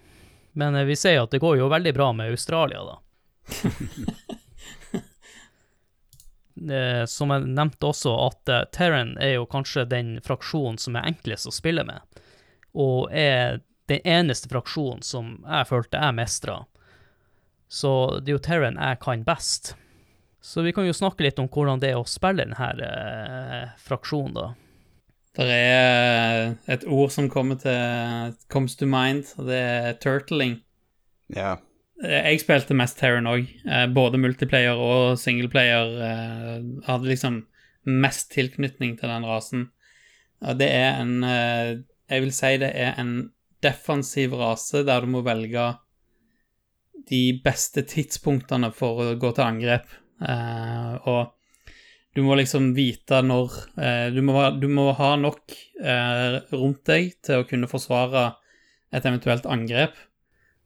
Men eh, vi ser at det går jo veldig bra med Australia, da. <laughs> Eh, Som jeg nevnte også, at eh, Terran er jo kanskje den fraksjonen som er enklest å spille med, og er den eneste fraksjonen som jeg følte jeg mestra. Så det er jo Terran jeg kan best. Så vi kan jo snakke litt om hvordan det er å spille denne eh, fraksjonen, da. Det er et ord som kommer til comes to mind, og det er turtling. Ja. Jeg spilte mest Terran òg. Både multiplayer og singleplayer. eh, Hadde liksom mest tilknytning til den rasen. Og Det er en eh, Jeg vil si det er en defensiv rase der du må velge de beste tidspunktene for å gå til angrep. Eh, Og du må liksom vite når eh, du, må, du må ha nok eh, rundt deg til å kunne forsvare et eventuelt angrep.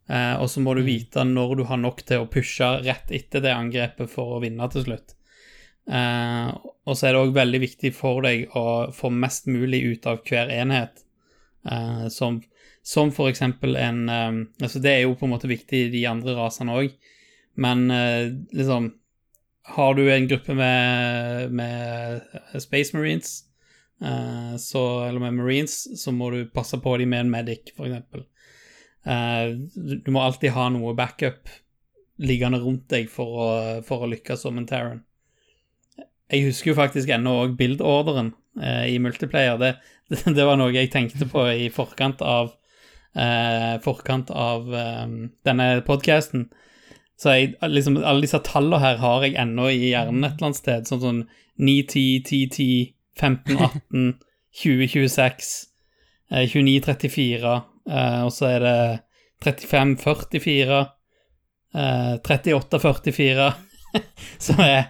Eh, og så må du vite når du har nok til å pushe rett etter det angrepet for å vinne til slutt. Eh, og så er det òg veldig viktig for deg å få mest mulig ut av hver enhet. Eh, som, som for eksempel en eh, Altså, det er jo på en måte viktig i de andre rasene òg, men eh, liksom Har du en gruppe med, med Space Marines, eh, så, eller med Marines, så må du passe på dem med en medic, for eksempel. Eh, du må alltid ha noe backup liggende rundt deg for å, for å lykkes som en Terran. Jeg husker jo faktisk ennå òg build-orderen eh, i multiplayer. <laughs> Det, det, var noe jeg tenkte på i forkant av eh, forkant av eh, denne podcasten. Så jeg, liksom, alle disse tallene her har jeg ennå i hjernen et eller annet sted. Sånn sånn 9, 10, 10, 10, 15, 18, 20, 26, eh, 29, 34, eh, og så er det 35, 44, eh, 38, 44, <laughs> som er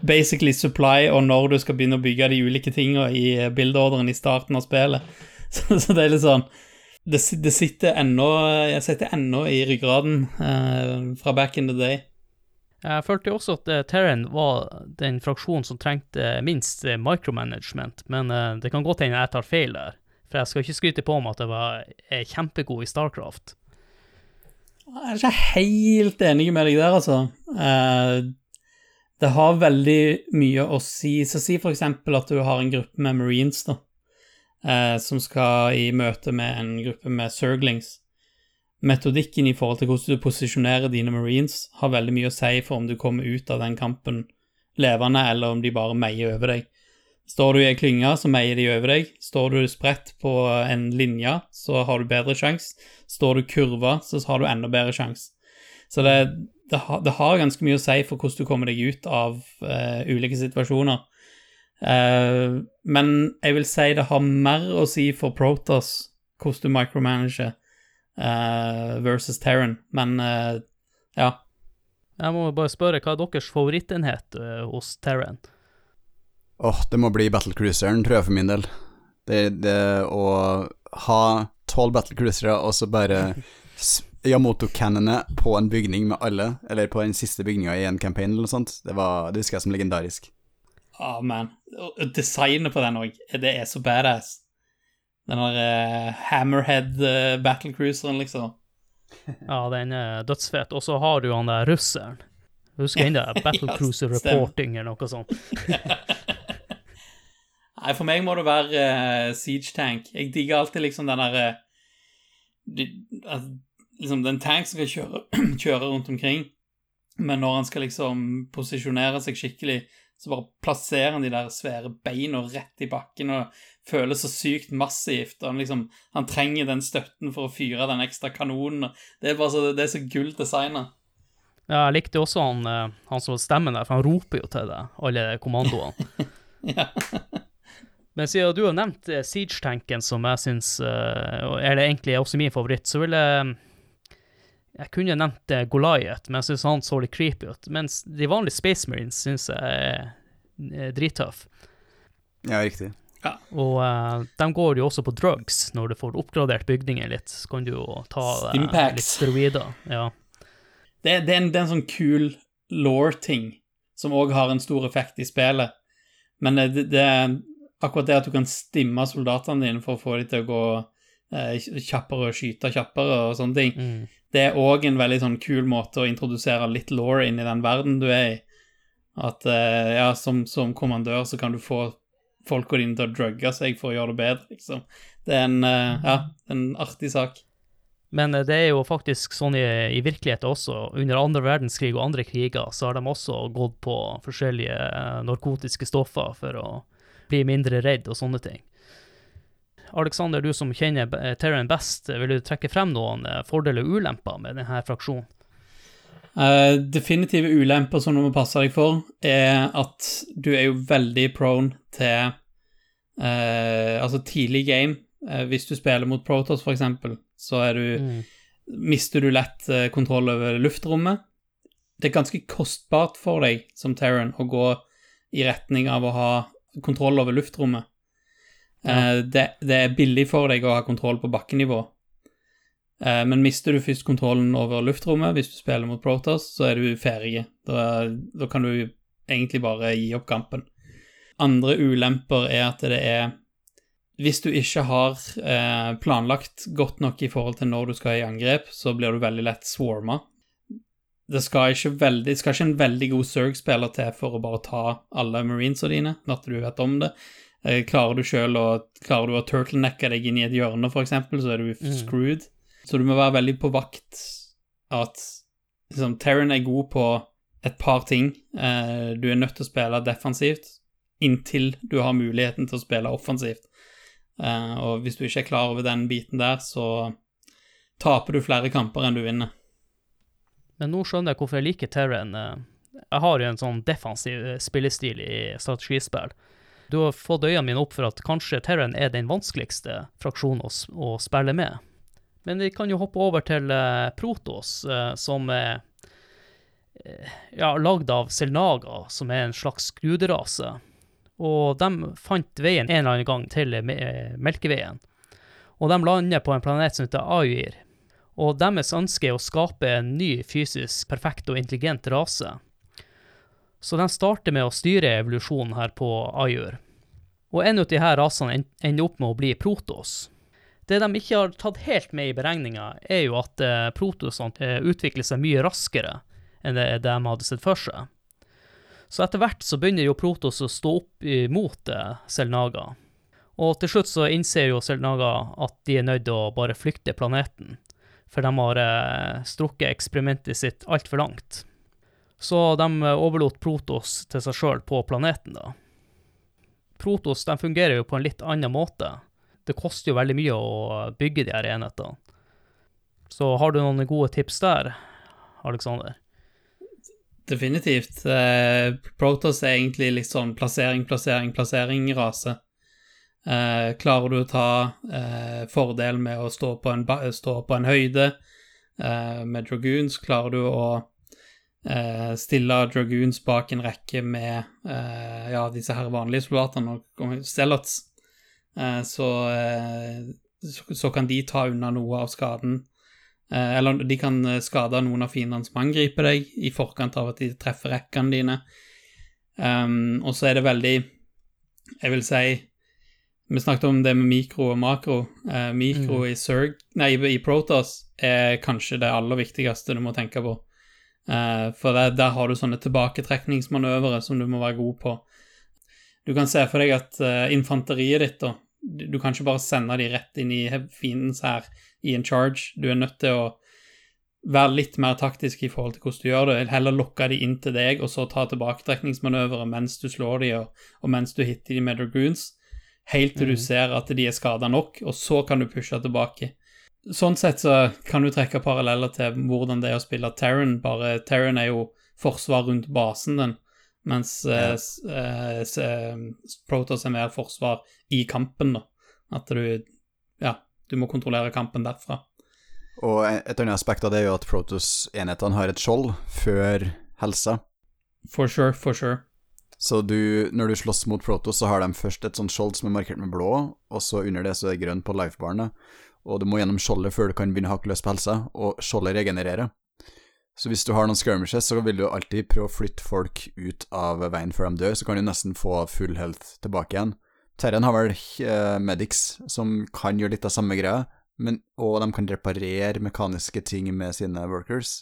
basically supply og når du skal begynne å bygge de ulike tingene i bildeorderen i starten av spillet. <laughs> Så, så det er litt sånn Det, det sitter ennå Jeg sitter ennå i ryggraden eh, fra back in the day. Jeg følte også at uh, Terran var den fraksjonen som trengte minst eh, micromanagement, men uh, det kan godt hende jeg tar feil der. For jeg skal ikke skryte på meg at jeg var er kjempegod i Starcraft. Jeg er ikke helt enig med deg der, altså. Eh, det har veldig mye å si. Så si eksempel at du har en gruppe med marines, da, eh, som skal i møte med en gruppe med surglings. Metodikken i forhold til hvordan du posisjonerer dine marines, har veldig mye å si for om du kommer ut av den kampen levende, eller om de bare meier over deg. Står du i ei klynge, så meier de over deg. Står du spredt på en linje, så har du bedre sjanse. Står du kurva, så har du enda bedre sjanse. Så det, det, det har ganske mye å si for hvordan du kommer deg ut av uh, ulike situasjoner. Uh, men jeg vil si det har mer å si for Protoss hvordan du micromanager uh, versus Terran. Men ja. Jeg må bare spørre, hva er deres favorittenhet hos Terran? Åh, det må bli battlecruiseren, tror jeg, for min del. Det, det å ha tolv battlecruisere og så bare Yamoto-cannene på en bygning med alle, eller på den siste bygninga i en campaign eller noe sånt, det, var, det husker jeg som legendarisk. Ah, man. Og designet på den òg, det er så badass. Den der uh, hammerhead uh, battlecruiseren, liksom. <laughs> Ja, den er dødsfet. Og så har du han der russeren. Husker den der <laughs> Battle ja, Reporting eller noe sånt. <laughs> Nei, for meg må det være uh, Siege Tank. Jeg digger alltid liksom den derre Liksom den tank som skal kjøre, <clears throat> kjøre rundt omkring, men når han skal liksom posisjonere seg skikkelig, så bare plasserer han de der svære beina rett i bakken og føles så sykt massivt. Og han liksom Han trenger den støtten for å fyre den ekstra kanonen. Det er bare så, det er så gull designa. Ja, jeg likte også han, eh, han som stemmen der, for han roper jo til deg, alle kommandoene. <laughs> Ja. Men siden du har nevnt eh, Siege-tanken, som jeg syns Eller egentlig er også min favoritt, så vil jeg Jeg kunne nevnt eh, Goliath, men jeg syns han så litt creepy ut. Mens de vanlige Space Marines syns jeg er drittøff. Ja, riktig. Og uh, de går jo også på drugs når du får oppgradert bygninger litt. Så kan du jo ta uh, litt steroider. Ja. Det, det, er en, det er en sånn kul law-ting som òg har en stor effekt i spillet. Men det, det akkurat det at du kan stimme soldatene dine for å få dem til å gå eh, kjappere og skyte kjappere og sånne ting, Mm. det er òg en veldig sånn kul måte å introdusere litt law inn i den verden du er i. At eh, ja, som, som kommandør så kan du få folka dine til å drugge seg for å gjøre det bedre, liksom. Det er en, eh, ja, en artig sak. Men det er jo faktisk sånn i, i virkeligheten også. Under andre verdenskrig og andre kriger så har de også gått på forskjellige narkotiske stoffer for å bli mindre redd og sånne ting. Alexander, du som kjenner eh, Terran best, eh, vil du trekke frem noen eh, fordeler og ulemper med denne fraksjonen? Uh, definitive ulemper som du må passe deg for, er at du er jo veldig prone til uh, Altså tidlig game, Uh, hvis du spiller mot Protoss eksempel, så er du Mm. mister du lett kontroll over luftrommet. Det er ganske kostbart for deg som Terran å gå i retning av å ha kontroll over luftrommet. Eh, det, det er billig for deg å ha kontroll på bakkenivå. Eh, men mister du først kontrollen over luftrommet hvis du spiller mot Protoss, så er du ferdig. Da, da kan du egentlig bare gi opp kampen. Andre ulemper er at det er Hvis du ikke har eh, planlagt godt nok i forhold til når du skal i angrep, så blir du veldig lett swarma. Det skal ikke, veldig, det skal ikke en veldig god Zerg-spiller til for å bare ta alle marinesa dine, at du vet om det. Eh, klarer du selv å Klarer du å turtlenecke deg inn i et hjørne, eksempel, så er du Mm. screwed. Så du må være veldig på vakt at liksom, Terran er god på et par ting. Eh, du er nødt til å spille defensivt inntil du har muligheten til å spille offensivt. Eh, og hvis du ikke er klar over den biten der, så taper du flere kamper enn du vinner. Men nå skjønner jeg hvorfor jeg liker Terran. eh. Jeg har jo en sånn defensiv eh, spillestil i strategispill. Du har fått øynene mine opp for at kanskje Terran er den vanskeligste fraksjonen å, spille med. Men vi kan jo hoppe over til eh, Protos, som er ja, lagd av Selnaga, som er en slags gruderase. Og de fant veien en eller annen gang til Melkeveien. Og de lander på en planet som heter Ayr. Og deres ønske er å skape en ny fysisk perfekt og intelligent rase. Så de starter med å styre evolusjonen her på Ajur. Og en av disse rasene ender opp med å bli Protos. Det de ikke har tatt helt med i beregninga, er jo at eh, Protosene eh, utvikler seg mye raskere enn det de hadde sett for seg. Så etter hvert så begynner jo Protos å stå opp imot eh, Selnaga. Og til slutt så innser jo Selnaga at de er nødt til å bare flykte planeten for de har eh, strukket eksperimentet sitt altfor langt. Så de eh, overlot Protos til seg sjøl på planeten, da. Protos de fungerer jo på en litt annen måte. Det koster jo veldig mye å bygge de her enhetene. Så har du noen gode tips der, Aleksander? Definitivt. Protos Protoss er egentlig litt sånn plassering, plassering, plassering-rase. Eh, klarer du å ta eh, fordel med å stå på en, stå på en høyde eh, med dragoons, klarer du å eh, stille dragoons bak en rekke med eh, ja, disse her vanlige soldatene og- stellots? eh, så, så, kan de ta unna noe av skaden. Eller de kan skade noen av fiendene som angriper deg, i forkant av at de treffer rekkene dine. Um, og så er det veldig Jeg vil si Vi snakket om det med mikro og makro. Eh, mikro i Zerg Nei, i Protoss er kanskje det aller viktigste du må tenke på. Eh, for der, der har du sånne tilbaketrekningsmanøvere som du må være god på. Du kan se for deg at eh, infanteriet ditt, da du, du kan ikke bare sende de rett inn i fiendens hær i en charge. Du er nødt til å være litt mer taktisk i forhold til hvordan du gjør det. Heller lokke de inn til deg, og så ta tilbaketrekningsmanøvre mens du slår de, og, og mens du hitter de med dragoons, helt til du ser at de er skada nok, og så kan du pushe tilbake. Sånn sett så kan du trekke paralleller til hvordan det er å spille Terran, bare Terran er jo forsvar rundt basen din, mens ja. eh, eh, Protoss er mer forsvar i kampen, da. At du Ja, du må kontrollere kampen derfra. Og et annet aspekt av det er jo at Protoss-enhetene har et skjold før helsa. For sure, for sure. Så du, når du slåss mot Protos, så har de først et sånt skjold som er markert med blå, og så under det så er det grønn på lifebarene. Og du må gjennom skjoldet før du kan begynne å hakke løs på helsa, og skjoldet regenererer. Så hvis du har noen skirmishes, så vil du alltid prøve å flytte folk ut av veien før de dør, så kan du nesten få full health tilbake igjen. Terren har vel eh, medics som kan gjøre litt av samme greia, men, og de kan reparere mekaniske ting med sine workers.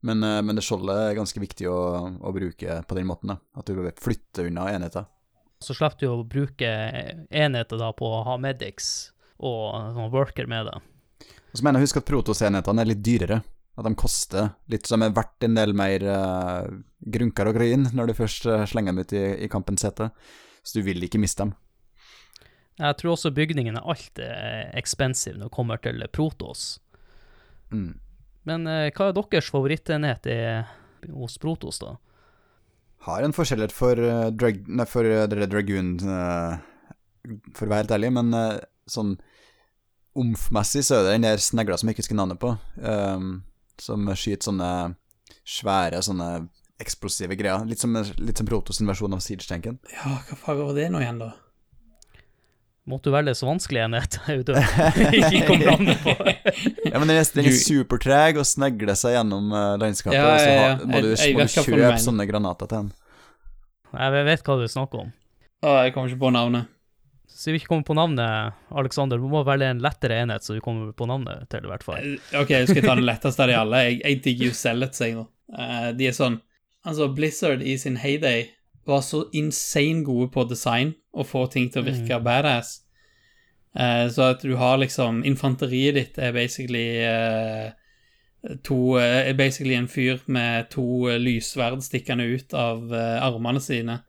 Men, eh, men det skjoldet er ganske viktig å, å bruke på den måten, da. At du flytter unna enheter. Så slipper du å bruke enheter da på å ha medics og sånn worker med det. Og så mener jeg husk at Protos-enhetene er litt dyrere. At de koster litt, som er verdt en del mer uh, grunker og grønn når du først eh, slenger dem ut i, i kampens hete. Så du vil ikke miste dem. Jeg tror også bygningen er alt er expensive når det kommer til Protos. Mm. Men eh, hva er deres favorittenhet i, hos Protos, da? Har en forskjellighet for, uh, drag, nei, for uh, Dragoon, uh, for å være helt ærlig, men uh, sånn omfmessig så er det den der snegla som jeg ikke husker navnet på, um, som skyter sånne svære sånne eksplosive greier. Litt som, litt som Protos versjon av Siege-tanken. Ja, hva faen var det nå igjen, da? Måtte du velge så vanskelig enhet? Jeg <laughs> ikke kom navnet på. Ja, men den er, den er supertreg og snegler seg gjennom eh, landskapet, Ja, og så ja, ja. så må du, Jeg- jeg må du kjøpe sånne granater til den. Jeg vet hva du snakker om. Å, jeg kommer ikke på navnet. Så vi ikke kommer på navnet, Alexander, du må velge en lettere enhet så du kommer på navnet til, i hvert fall. Eh, Ok, jeg skal ta det letteste av de alle. Jeg, jeg digger jo Zealots, jeg, nå. Uh, de er sånn Altså, Blizzard i sin heyday var så insane gode på design og få ting til å virke badass. Eh, så at du har liksom Infanteriet ditt er basically eh, to eh, Er basically en fyr med to eh, lyssverd stikkende ut av eh, armene sine.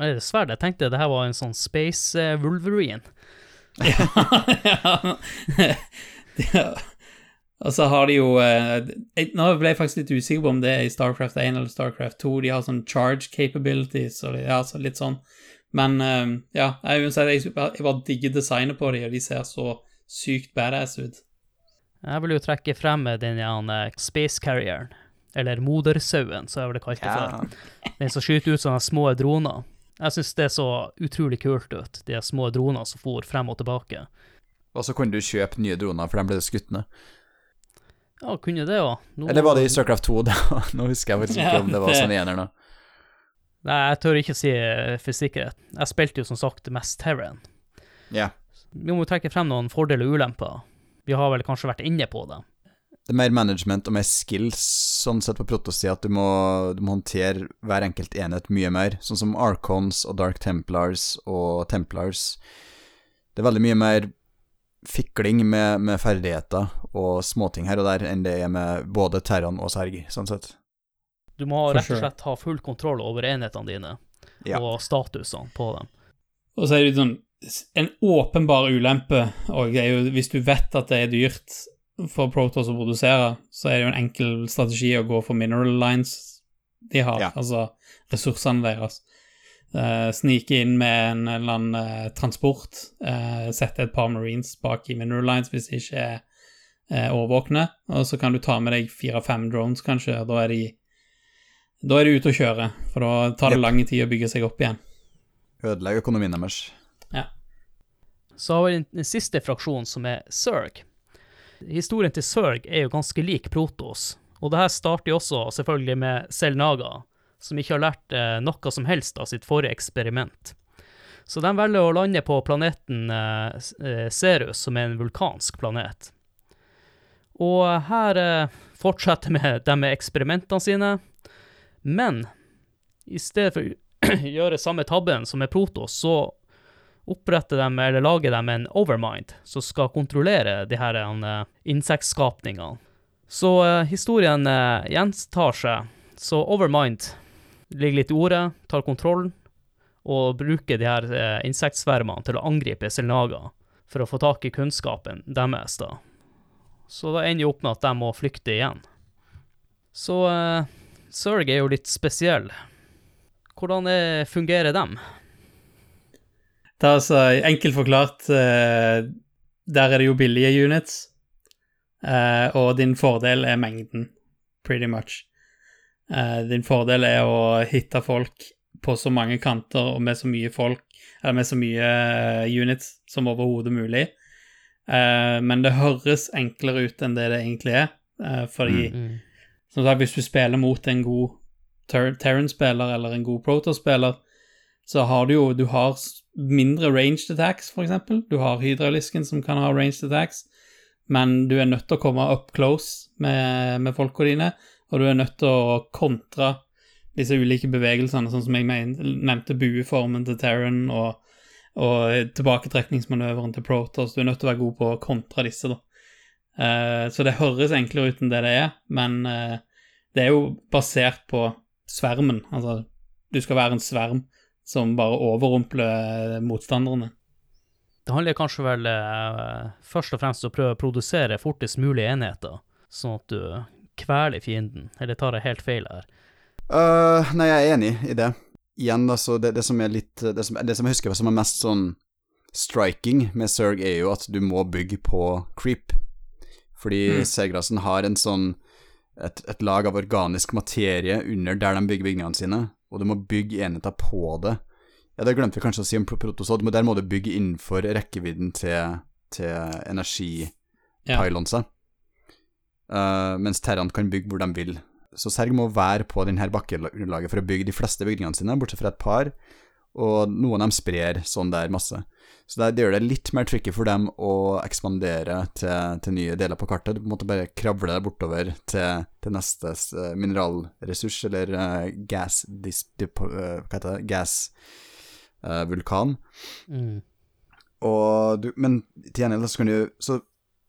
Er det sverd? Jeg tenkte det her var en sånn Space eh, Wolverine. <laughs> ja. ja. <laughs> Og så har de jo eh, Nå ble jeg faktisk litt usikker på om det er i Starcraft 1 eller Starcraft 2. De har sånn charge capabilities og ja, så litt sånn. Men eh, ja, jeg, jeg, jeg bare digger designet på dem, og de ser så sykt badass ut. Jeg vil jo trekke frem den uh, Space Carrieren, eller modersauen, så jeg ville kalt det for. Den som skyter ut sånne små droner. Jeg syns det så utrolig kult ut, de små dronene som for frem og tilbake. Og så kunne du kjøpe nye droner, for de ble skutt ned. Ja, kunne det òg. Eller var det i Starcraft 2? da? <laughs> Nå husker jeg faktisk ikke Ja, om det var <laughs> sånn igjen eller noe. Nei, jeg tør ikke si eh, for sikkerhet. Jeg spilte jo som sagt mest Terran. Ja. Vi må trekke frem noen fordeler og ulemper. Vi har vel kanskje vært inne på det. Det er mer management og mer skills sånn sett på protosida, at du må, du må håndtere hver enkelt enhet mye mer, sånn som Archons og Dark Templars og Templars. Det er veldig mye mer fikling med, med ferdigheter og småting her og der enn det er med både Terran og Serg, sånn sett. Du må For rett og slett ha full kontroll over enhetene dine Ja. og statusene på dem. Og så er det sånn En åpenbar ulempe og er jo hvis du vet at det er dyrt for Protoss å produsere, så er det jo en enkel strategi å gå for mineral lines de har, Ja. altså ressursene deres. Eh, snike inn med en eller annen uh, transport, Uh, sette et par marines bak i mineral lines hvis de ikke er uh, overvåkne, og så kan du ta med deg fire-fem drones, kanskje, og da er de da er de ute å kjøre, for da tar det yep. lang tid å bygge seg opp igjen. Ødelegge økonomien deres. Ja. Så har vi den, den siste fraksjonen, som er Zerg. Historien til Zerg er jo ganske lik Protos, og det her starter jo også selvfølgelig med Selnaga, som ikke har lært eh, noe som helst av sitt forrige eksperiment. Så de velger å lande på planeten eh, eh, Serus, som er en vulkansk planet. Og her eh, fortsetter med <laughs> de med eksperimentene sine, men i stedet for å <clears throat> gjøre samme tabben som med Protos, så oppretter de, eller lager de en overmind som skal kontrollere de her eh, insektskapningene. Så eh, historien eh, gjentar seg. Så overmind ligger litt i ordet, tar kontroll, og bruker de her eh, insektsvermene til å angripe Selnaga for å få tak i kunnskapen deres, da. Så da ender jo opp med at de må flykte igjen. Så eh, Zerg er jo litt spesiell. Hvordan er, fungerer dem? Det er altså enkelt forklart eh, Der er det jo billige units, eh, og din fordel er mengden, pretty much. Eh, din fordel er å hitte folk på så mange kanter og med så mye folk, eller med så mye eh, units som overhodet mulig. Eh, men det høres enklere ut enn det det egentlig er, fordi Mm. som sagt, hvis du spiller mot en god Ter Terran-spiller eller en god Protoss-spiller, så har du jo du har mindre ranged attacks, eksempel. Du har Hydralisken som kan ha ranged attacks, men du er nødt til å komme up close med, med folka dine, og du er nødt til å kontre disse ulike bevegelsene, sånn som jeg nevnte bueformen til Terran og, og tilbaketrekningsmanøveren til Protoss. Du er nødt til å være god på å kontre disse, da. Uh, så det høres enklere ut enn det det er, men uh, det er jo basert på svermen. Altså, du skal være en sverm som bare overrumpler motstanderne. Det handler kanskje vel uh, først og fremst om å prøve å produsere fortest mulig enheter, sånn at du kveler fienden. Eller tar jeg helt feil her? Uh, nei, jeg er enig i det. Igjen, altså, det, det som er litt det som, det som jeg husker som er mest sånn striking med Zerg, er jo at du må bygge på creep. Fordi Mm. Segrasen har en sånn et, et lag av organisk materie under der de bygger bygningene sine, og du må bygge enheter på det. Ja, Det glemte vi kanskje å si om Protosod, men der må du bygge innenfor rekkevidden til, til energipylonser. Uh, mens Terran kan bygge hvor de vil. Så Serg må være på denne bakkegrunnlaget for å bygge de fleste bygningene sine, bortsett fra et par, og noen av dem sprer sånn der masse. Så det, det, gjør det litt mer tricky for dem å ekspandere til, til nye deler på kartet. Du måte bare kravle deg bortover til, til neste uh, mineralressurs, eller uh, gas dis, dip, uh, Hva heter det? Gas vulkan. Mm. Du, men til gjengjeld så kan du Så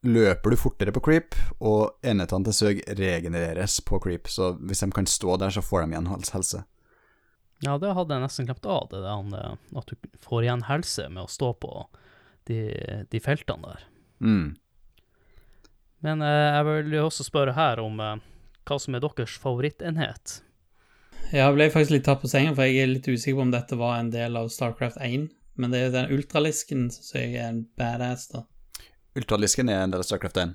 løper du fortere på creep, og enhetene til søg regenereres på creep. Så hvis de kan stå der, så får de igjen helse. Ja, det hadde jeg nesten glemt av, det der, at du får igjen helse med å stå på de, de feltene der. Mm. Men eh, jeg vil jo også spørre her om eh, hva som er deres favorittenhet. Jeg ble faktisk litt tatt på senga, for jeg er litt usikker på om dette var en del av Starcraft 1. Men det er den ultralisken som jeg er en badass, da. Ultralisken er en del av Starcraft 1.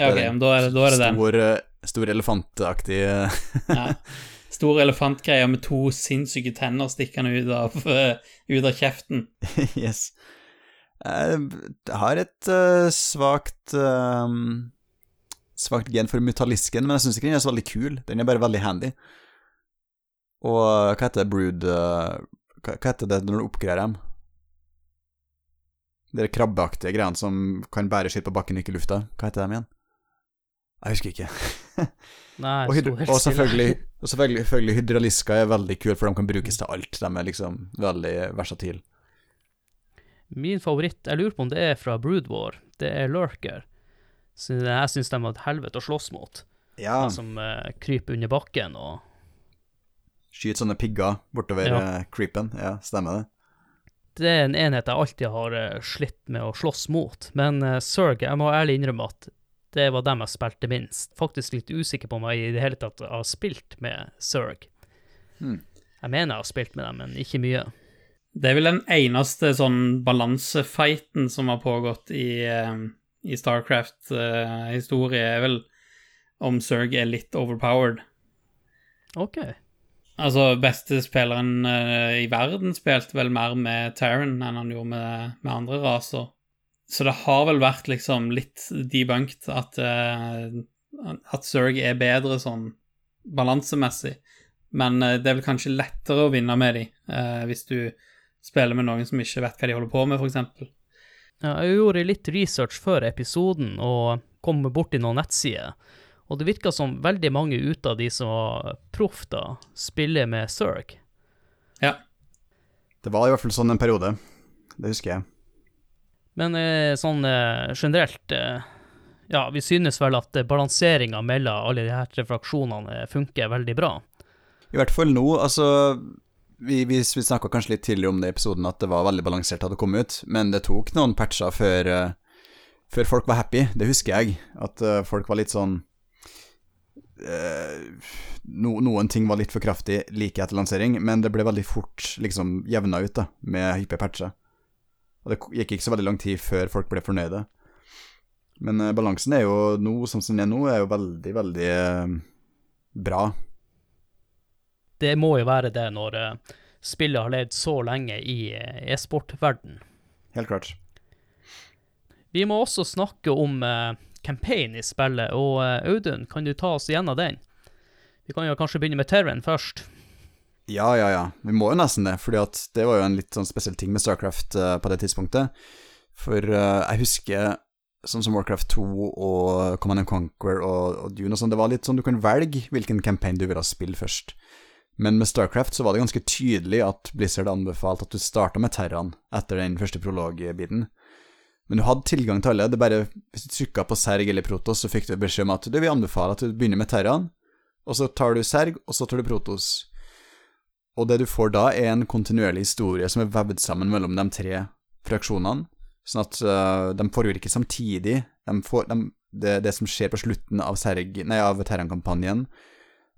Ja, ok, men da er det, da er det. Stor, den. stor elefantaktig <laughs> ja. Stor elefantgreie med to sinnssyke tenner stikkende ut av, uh, ut av kjeften. yes. Jeg har et uh, svakt uh, Svakt gen for mutalisken, men jeg syns ikke den er så veldig kul. Den er bare veldig handy. Og hva heter det, brood uh, hva, hva heter det når du oppgraderer dem? De krabbeaktige greiene som kan bære skitt på bakken, ikke i lufta. Hva heter de igjen? Jeg husker ikke. <laughs> Nei, og, og, selvfølgelig, og selvfølgelig, selvfølgelig hydralisker er veldig kule, for de kan brukes til alt. De er liksom veldig versatile. Min favoritt, jeg lurer på om det er fra Brood War, det er Lurker. Så jeg syns de var et helvete å slåss mot. Ja. De som uh, kryper under bakken og Skyter sånne pigger bortover ja. uh, creepen. Ja, stemmer det det er en enhet jeg alltid har uh, slitt med å slåss mot. Men uh, Zerg, jeg må ærlig innrømme at det var dem jeg spilte minst. Faktisk litt usikker på om jeg i det hele tatt har spilt med Zerg. Hmm. Jeg mener jeg har spilt med dem, men ikke mye. Det er vel den eneste sånn balansefighten som har pågått i, uh, i Starcraft-historie, er vel om Zerg er litt overpowered. OK. Altså, beste spilleren uh, i verden spilte vel mer med Taran enn han gjorde med, med, andre raser. Så det har vel vært liksom litt debunket at, uh, at Zerg er bedre sånn balansemessig. Men uh, det er vel kanskje lettere å vinne med dem hvis du spiller med noen som ikke vet hva de holder på med, f.eks. Ja, jeg gjorde litt research før episoden og kom borti noen nettsider og det virka som veldig mange ut av de som var proff da, spiller med Zerg. Ja. Det var i hvert fall sånn en periode. Det husker jeg. Men eh, sånn eh, generelt eh, Ja, vi synes vel at balanseringa mellom alle de her tre fraksjonene funker veldig bra. I hvert fall nå, altså Vi, vi, vi snakka kanskje litt tidligere om det i episoden, at det var veldig balansert da det kom ut, men det tok noen patcher før, før folk var happy. Det husker jeg. At folk var litt sånn no, noen ting var litt for kraftig like etter lansering, men det ble veldig fort liksom jevna ut da, med hyppige patcher. Og det gikk ikke så veldig lang tid før folk ble fornøyde. Men eh, balansen er jo nå, som den er nå, er jo veldig, veldig eh, bra. Det må jo være det når eh, spillet har levd så lenge i e-sportverden. Helt klart. Vi må også snakke om campaign i spillet. Og uh, Audun, kan du ta oss gjennom den? Vi kan jo kanskje begynne med Terran først. Ja, ja, ja. Vi må jo nesten det, fordi at det var jo en litt sånn spesiell ting med Starcraft uh, på det tidspunktet. For uh, jeg husker sånn som Warcraft 2 og Command and Conquer og, og Dune og sånn, det var litt sånn du kan velge hvilken campaign du ville spille først. Men med Starcraft så var det ganske tydelig at Blizzard anbefalte at du starta med Terran etter den første prologbiten. Men du hadde tilgang til alle. Det bare, Hvis du trykka på Serg eller Protos, så fikk du beskjed om at du vil anbefale at du begynner med Terran, og så tar du Serg, og så tar du Protos. Og det du får da, er en kontinuerlig historie som er vevd sammen mellom de tre fraksjonene, sånn at uh, de foregår ikke samtidig. De får, de, det, det, som skjer på slutten av, av Terran-kampanjen,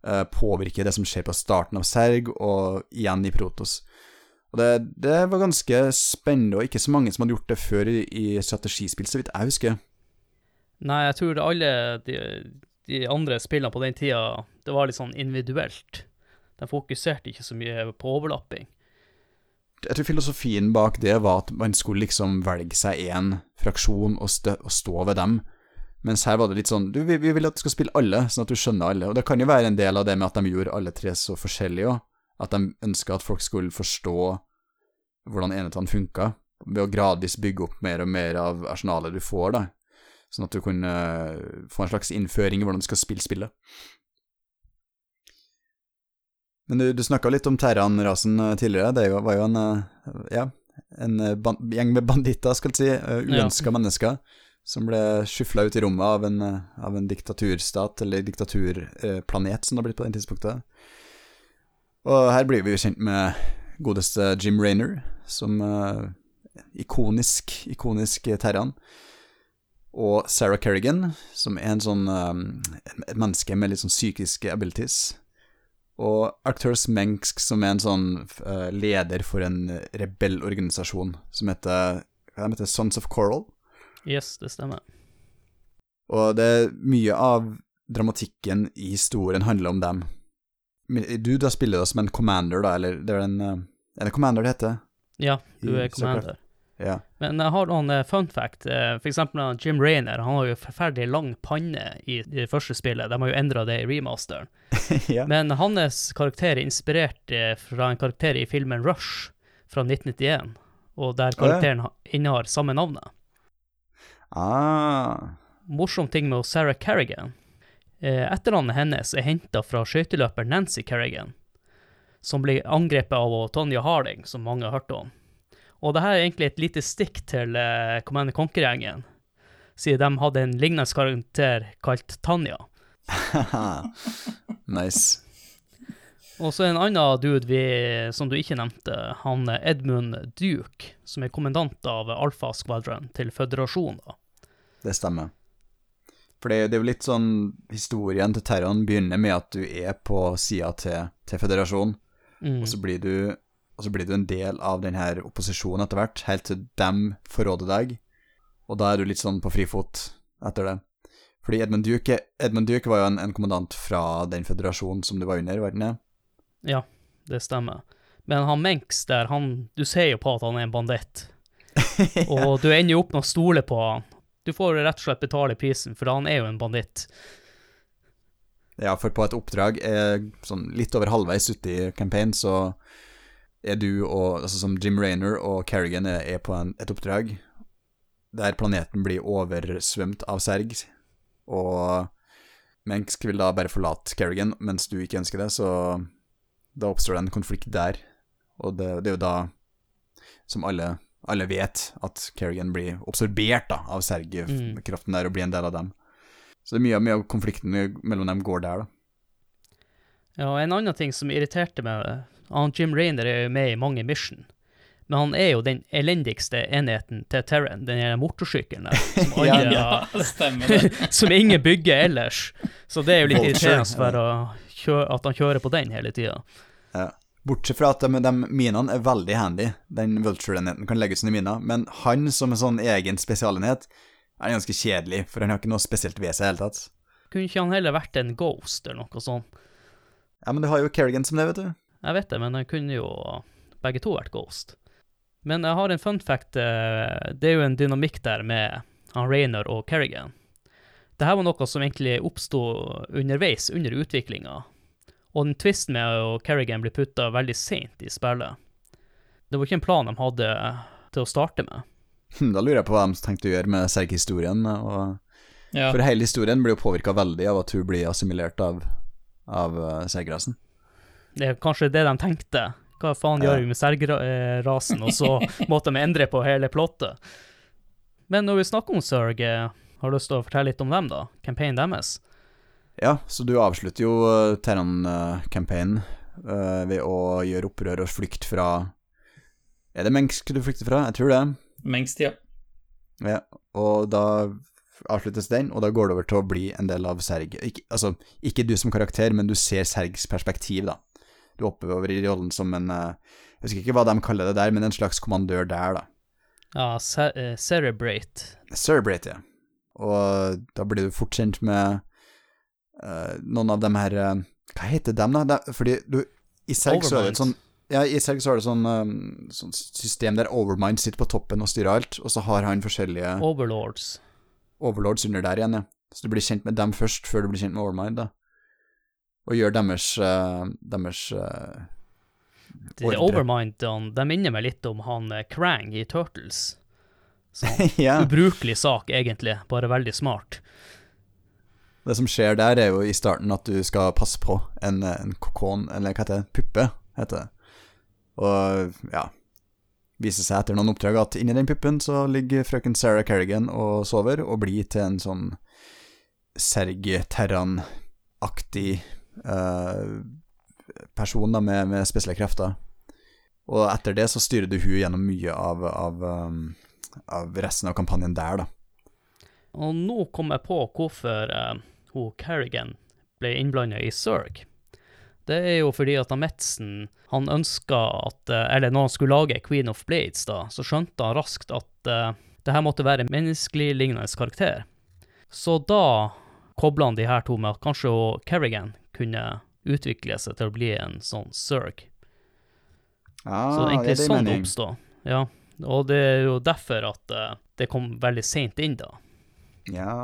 uh, påvirker det som skjer på starten av Serg, og igjen i Protos. Og det, det, var ganske spennende, og ikke så mange som hadde gjort det før i, i strategispill, så vidt jeg husker. Nei, jeg tror alle de, de andre spillene på den tida, det var litt sånn individuelt. De fokuserte ikke så mye på overlapping. Jeg tror filosofien bak det var at man skulle liksom velge seg én fraksjon og, stø og stå ved dem. Mens her var det litt sånn du, vi, vi vil at du skal spille alle, sånn at du skjønner alle. Og det kan jo være en del av det med at de gjorde alle tre så forskjellige òg. At de ønska at folk skulle forstå hvordan enhetene funka, ved å gradvis bygge opp mer og mer av arsenalet du får, da. Sånn at du kunne eh, få en slags innføring i hvordan du skal spille spillet. Men du, du snakka litt om Terran-rasen eh, tidligere. Det var jo en eh, ja, en gjeng med banditter, skal vi si, uønska ja. mennesker, som ble skyfla ut i rommet av en, av en diktaturstat, eller diktaturplanet, som det har blitt på den tidspunktet. Og her blir vi jo kjent med godeste Jim Raynor, som uh, ikonisk, ikonisk Terran. Og Sarah Kerrigan, som er en sånn um, et menneske med litt sånn psykiske abilities. Og Arcturus Mensk, som er en sånn uh, leder for en rebellorganisasjon som heter, hva heter Sons of Coral. Yes, det stemmer. Og det er mye av dramatikken i historien handler om dem. Du da spiller da som en commander, da, eller det er en, uh, er det commander det heter? Ja, du er commander. Ja. Men jeg har noen eh, fun fact. Eh, for eksempel Jim Rainer han har jo forferdelig lang panne i det første spillet. De har jo endra det i remasteren. <laughs> ja. Men hans karakter er inspirert eh, fra en karakter i filmen Rush fra 1991, og der karakteren oh, ja. innehar samme navnet. Ah. Morsom ting med Sarah Carrigan. Etternavnet hennes er henta fra skøyteløper Nancy Kerrigan, som ble angrepet av Tonja Harding, som mange har hørt om. Og dette er egentlig et lite stikk til uh, Command Conquer-gjengen, siden de hadde en lignende karakter kalt Tanja. <laughs> nice. Og så en annen dude vi, som du ikke nevnte, han Edmund Duke, som er kommandant av Alfa Squadron til Føderasjonen. Det stemmer. For det, det, er jo litt sånn Historien til Terran begynner med at du er på sida til, til Føderasjonen, mm. og så blir du og så blir du en del av denne opposisjonen etter hvert, helt til dem forråder deg, og da er du litt sånn på frifot etter det. Fordi Edmund Duke, Edmund Duke var jo en, en, kommandant fra den føderasjonen som du var under, var det Ja, det stemmer. Men han Menks der, han Du ser jo på at han er en banditt. ja. <laughs> Og du ender jo opp med å stole på han. Du får rett og slett betale prisen, for han er jo en banditt. Ja, for på et oppdrag eh, sånn litt over halvveis ute i campaign, så er du og altså Som Jim Raynor og Kerrigan er, er på en, et oppdrag der planeten blir oversvømt av serg, og Mensk vil da bare forlate Kerrigan mens du ikke ønsker det, så da oppstår det en konflikt der. Og det, det er jo da, som alle, alle vet, at Kerrigan blir absorbert da, av sergkraften mm. der og blir en del av dem. Så det er mye, mye av konflikten mellom dem går der, da. Ja, og en annen ting som irriterte meg han Jim Rainer er jo med i mange mission. Men han er jo den elendigste enheten til Terran, den motorsykkelen der. Som, <laughs> alle, ja, ja, <laughs> som ingen bygger ellers. Så det er jo litt irriterende for at han kjører på den hele tida. Bortsett fra at de, de minene er veldig handy. Den Vulture-enheten kan legges under mina. Men han som en sånn egen spesialenhet er ganske kjedelig, for han har ikke noe spesielt ved seg i hele tatt. Kunne ikke han heller vært en ghost eller noe sånt? Ja, men du har jo Kerrigan som det, vet du. Jeg vet det, men jeg kunne jo begge to vært Ghost. Men jeg har en fun fact. Eh, det er jo en dynamikk der med han Raynor og Kerrigan. Dette var noe som egentlig oppsto underveis under utviklinga. Og den twisten med at Kerrigan blir putta veldig seint i spillet. Det var ikke en plan de hadde til å starte med. Hm, da lurer jeg på hva de tenkte å gjøre med Serg-historien. Ja. For hele historien blir jo påvirka veldig av at hun blir assimilert av, av eh, Sergrasen. Det er kanskje det de tenkte. Hva faen gjør vi med Serg-rasen? Og så <laughs> måtte de endre på hele plottet. Men når vi snakker om Serg, eh, har du lyst til å fortelle litt om dem, da? Campaignen deres? Ja, så du avslutter jo uh, Terran-campaignen uh, ved å gjøre opprør og flykt fra Er det Mengsk du flykter fra? Jeg tror det. Mengst, ja. Ja, og da avsluttes den, og da går det over til å bli en del av Serg. Ikke, altså, ikke du som karakter, men du ser Sergs perspektiv, da du oppover i rollen som en eh, Jeg husker ikke hva de kaller det der, men en slags kommandør der, da. Ja, uh, Cerebrate. Cerebrate, ja. Og da blir du fort kjent med eh, noen av dem her uh, Hva heter dem, da? De, fordi du I Serg så er det et sånn ja, I Serg så er det sånn, um, sånn system der Overmind sitter på toppen og styrer alt, og så har han forskjellige Overlords. overlords under der igjen, ja. Så du blir kjent med dem først, før du blir kjent med Overmind, da. Og gjør deres uh, deres uh, De. Overmindene de minner meg litt om han Krang i Turtles. Sånn <laughs> Ja. ubrukelig sak, egentlig, bare veldig smart. Det som skjer der, er jo i starten at du skal passe på en, en kokon, eller hva heter det, puppe, heter det. Og ja Viser seg etter noen oppdrag at inni den puppen så ligger frøken Sarah Kerrigan og sover, og blir til en sånn Serg-Terran-aktig eh, person da, med, med spesielle krefter. Og etter det så styrer du hun gjennom mye av, av, um, av resten av kampanjen der, da. Og nå kom jeg på hvorfor eh, hun Kerrigan ble innblanda i Zerg. Det er jo fordi at Metzen han ønska at eh, Eller når han skulle lage Queen of Blades, da, så skjønte han raskt at uh, det her måtte være en menneskelig lignende karakter. Så da kobla han de her to med at kanskje Kerrigan kunne utvikle seg til å bli en sånn Zerg. Ja, Så det er egentlig Ah, det sånn det oppstod. Ja. Og det er jo derfor at uh, det kom veldig seint inn, da. Ja.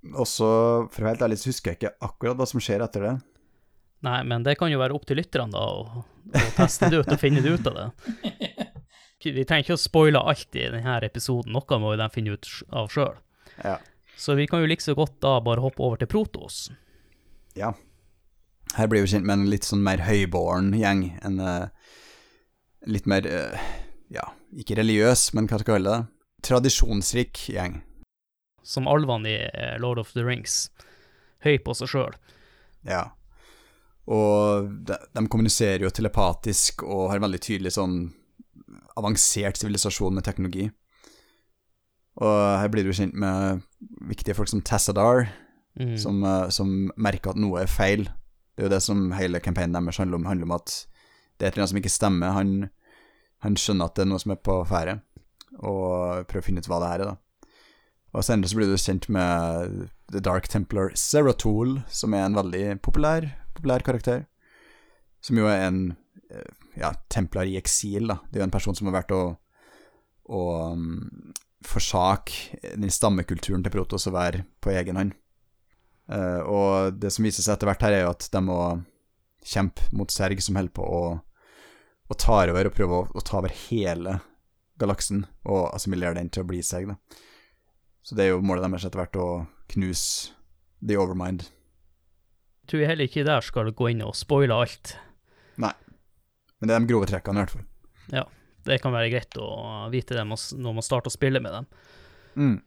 Også, for å være helt ærlig, så husker jeg ikke akkurat hva som skjer etter det. Nei, men det kan jo være opp til lytterne, da, å, å teste det ut og finne det ut av det. <laughs> Vi trenger ikke å spoile alt i denne episoden, noe må de finne ut av sjøl. Ja. Så vi kan jo like så godt da bare hoppe over til Protos. ja. Her blir vi kjent med en litt sånn mer høyborn gjeng. En uh, litt mer uh, Ja, ikke religiøs, men hva skal vi kalle det? Tradisjonsrik gjeng. Som alvene i eh, Lord of the Rings. Høy på seg sjøl. Ja. Og de, de kommuniserer jo telepatisk og har veldig tydelig sånn avansert sivilisasjon med teknologi. Og her blir du kjent med viktige folk som Tassadar, Mm. som, eh, som merker at noe er feil. Det er jo det som hele campaignen deres handler om, handler om at det er et eller annet som ikke stemmer. Han, han skjønner at det er noe som er på ferde, og prøver å finne ut hva det her er, da. Og senere så blir du kjent med The Dark Templar Zeratul, som er en veldig populær, populær karakter. Som jo er en eh, ja, templar i eksil, da. Det er jo en person som har vært å, å um, forsake den stammekulturen til Protos å være på egen hånd. Uh, og det som viser seg etter hvert her, er jo at de må kjempe mot Serg, som holder på å, å ta over og prøve å, å ta over hele galaksen og assimilere den til å bli Serg. Da. Så det er jo målet deres etter hvert å knuse The Overmind. Jeg Tror heller ikke der skal gå inn og spoile alt. Nei, Men det er de grove trekkene, i hvert fall. Ja, Det kan være greit å vite det når man starter å spille med dem. Mm.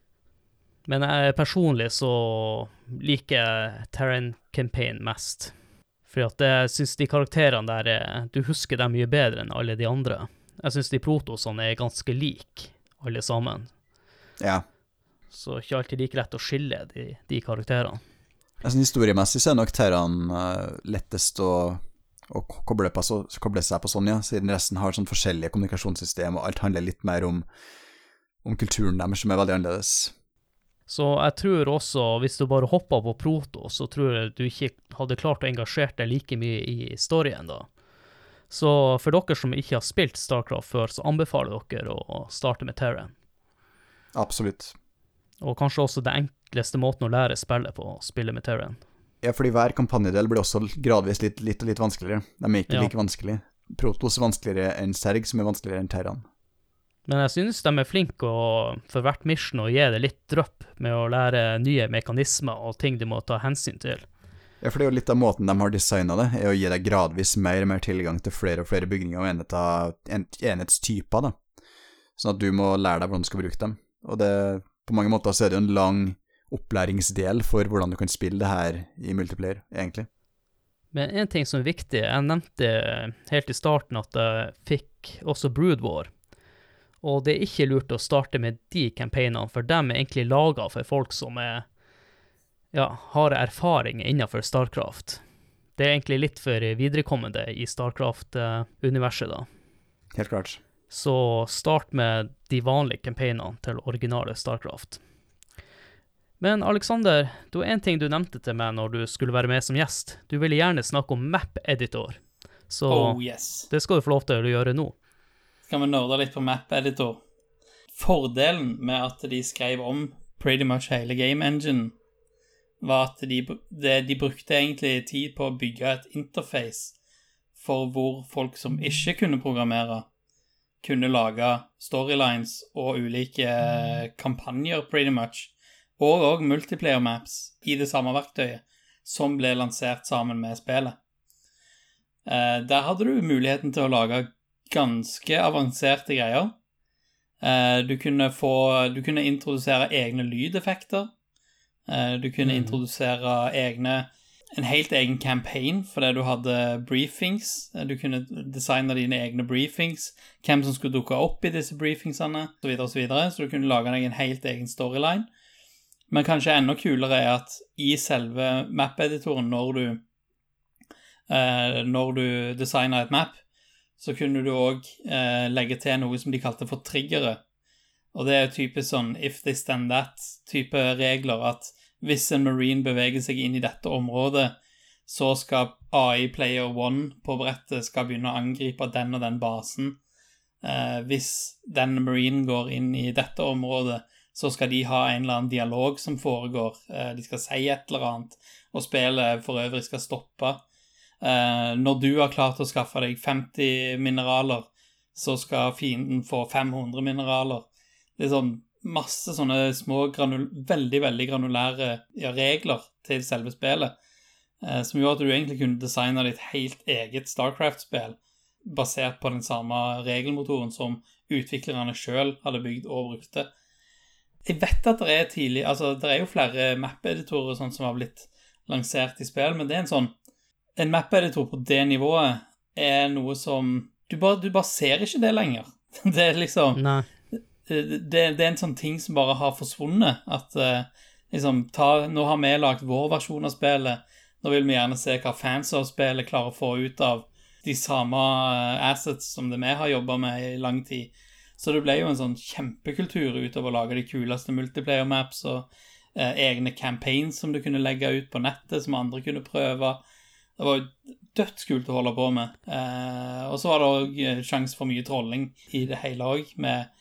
Men jeg personlig så liker jeg Terran Campaign mest. For jeg syns de karakterene der er Du husker dem mye bedre enn alle de andre. Jeg syns de protosene er ganske like, alle sammen. Ja. Så ikke alltid like lett å skille de, de karakterene. Altså, historiemessig så er nok Terran uh, lettest å, å koble, på, så, koble seg på sånn, ja, siden resten har sånn forskjellige kommunikasjonssystem, og alt handler litt mer om, om kulturen deres, som er veldig annerledes. Så jeg tror også, hvis du bare hoppa på proto, så tror jeg du ikke hadde klart å engasjere deg like mye i storyen da. Så for dere som ikke har spilt Starcraft før, så anbefaler dere å starte med Terran. Absolutt. Og kanskje også det enkleste måten å lære spillet på, å spille med Terran. Ja, fordi hver kampanjedel blir også gradvis litt, litt og litt vanskeligere. De er ikke Ja. like vanskelige. Protos er vanskeligere enn Serg, som er vanskeligere enn Terran. Men jeg synes de er flinke å, for hvert mission å gi det litt drypp med å lære nye mekanismer og ting du må ta hensyn til. Ja, for det er jo litt av måten de har designa det, er å gi deg gradvis mer og mer tilgang til flere og flere bygninger og en, enhetstyper, da. Sånn at du må lære deg hvordan du skal bruke dem. Og det, på mange måter så er det jo en lang opplæringsdel for hvordan du kan spille det her i multiplayer, egentlig. Men en ting som er viktig, jeg nevnte helt i starten at jeg fikk også Brood War. Og det er ikke lurt å starte med de campaignene, for de er egentlig laga for folk som er, ja, har erfaring innenfor Starcraft. Det er egentlig litt for viderekommende i Starcraft-universet, da. Helt klart. Så start med de vanlige campaignene til originale Starcraft. Men Alexander, det var én ting du nevnte til meg når du skulle være med som gjest. Du ville gjerne snakke om map-editor. Så Oh yes. det skal du få lov til å gjøre nå. Skal vi nerde litt på Map Editor? Fordelen med at de skrev om pretty much hele game engine, var at de, de brukte egentlig tid på å bygge et interface for hvor folk som ikke kunne programmere, kunne lage storylines og ulike kampanjer, pretty much, og òg multiplayer maps i det samme verktøyet, som ble lansert sammen med spillet. Eh, der hadde du muligheten til å lage ganske avanserte greier. Eh, du kunne få Du kunne introdusere egne lydeffekter. Eh, du kunne mm. introdusere egne En helt egen campaign fordi du hadde briefings. Eh, Du kunne designe dine egne briefings. Hvem som skulle dukke opp i disse briefingsene, osv., osv. Så, videre, så du kunne lage deg en helt egen storyline. Men kanskje enda kulere er at i selve map-editoren, når du eh, Når du designer et map, så kunne du òg eh, legge til noe som de kalte for triggere. Og det er typisk sånn if this then that-type regler, at hvis en marine beveger seg inn i dette området, så skal AI player one på brettet skal begynne å angripe den og den basen. Eh, hvis den marine går inn i dette området, så skal de ha en eller annen dialog som foregår. Eh, de skal si et eller annet, og spillet for øvrig skal stoppe. Eh, når du har klart å skaffe deg 50 mineraler, så skal fienden få 500 mineraler. Det er sånn masse sånne små, granul veldig, veldig granulære ja, regler til selve spillet, eh, som gjorde at du egentlig kunne designe ditt helt eget Starcraft-spill basert på den samme regelmotoren som utviklerne sjøl hadde bygd og brukte. Jeg vet at det er tidlig Altså, det er jo flere map-editorer som har blitt lansert i spill, men det er en sånn En map-editor på det nivået er noe som Du bare, du bare ser ikke det lenger. <laughs> Det er liksom Nei. Det, det er en sånn ting som bare har forsvunnet. At eh, liksom ta, Nå har vi lagd vår versjon av spillet. Nå vil vi gjerne se hva fans av spillet klarer å få ut av de samme eh, assets som det vi har jobba med i lang tid. Så det ble jo en sånn kjempekultur utover å lage de kuleste multiplayer maps og eh, egne campaigns som du kunne legge ut på nettet, som andre kunne prøve. Det var jo dødskult å holde på med. Eh, og så var det òg sjanse for mye trolling i det hele òg, med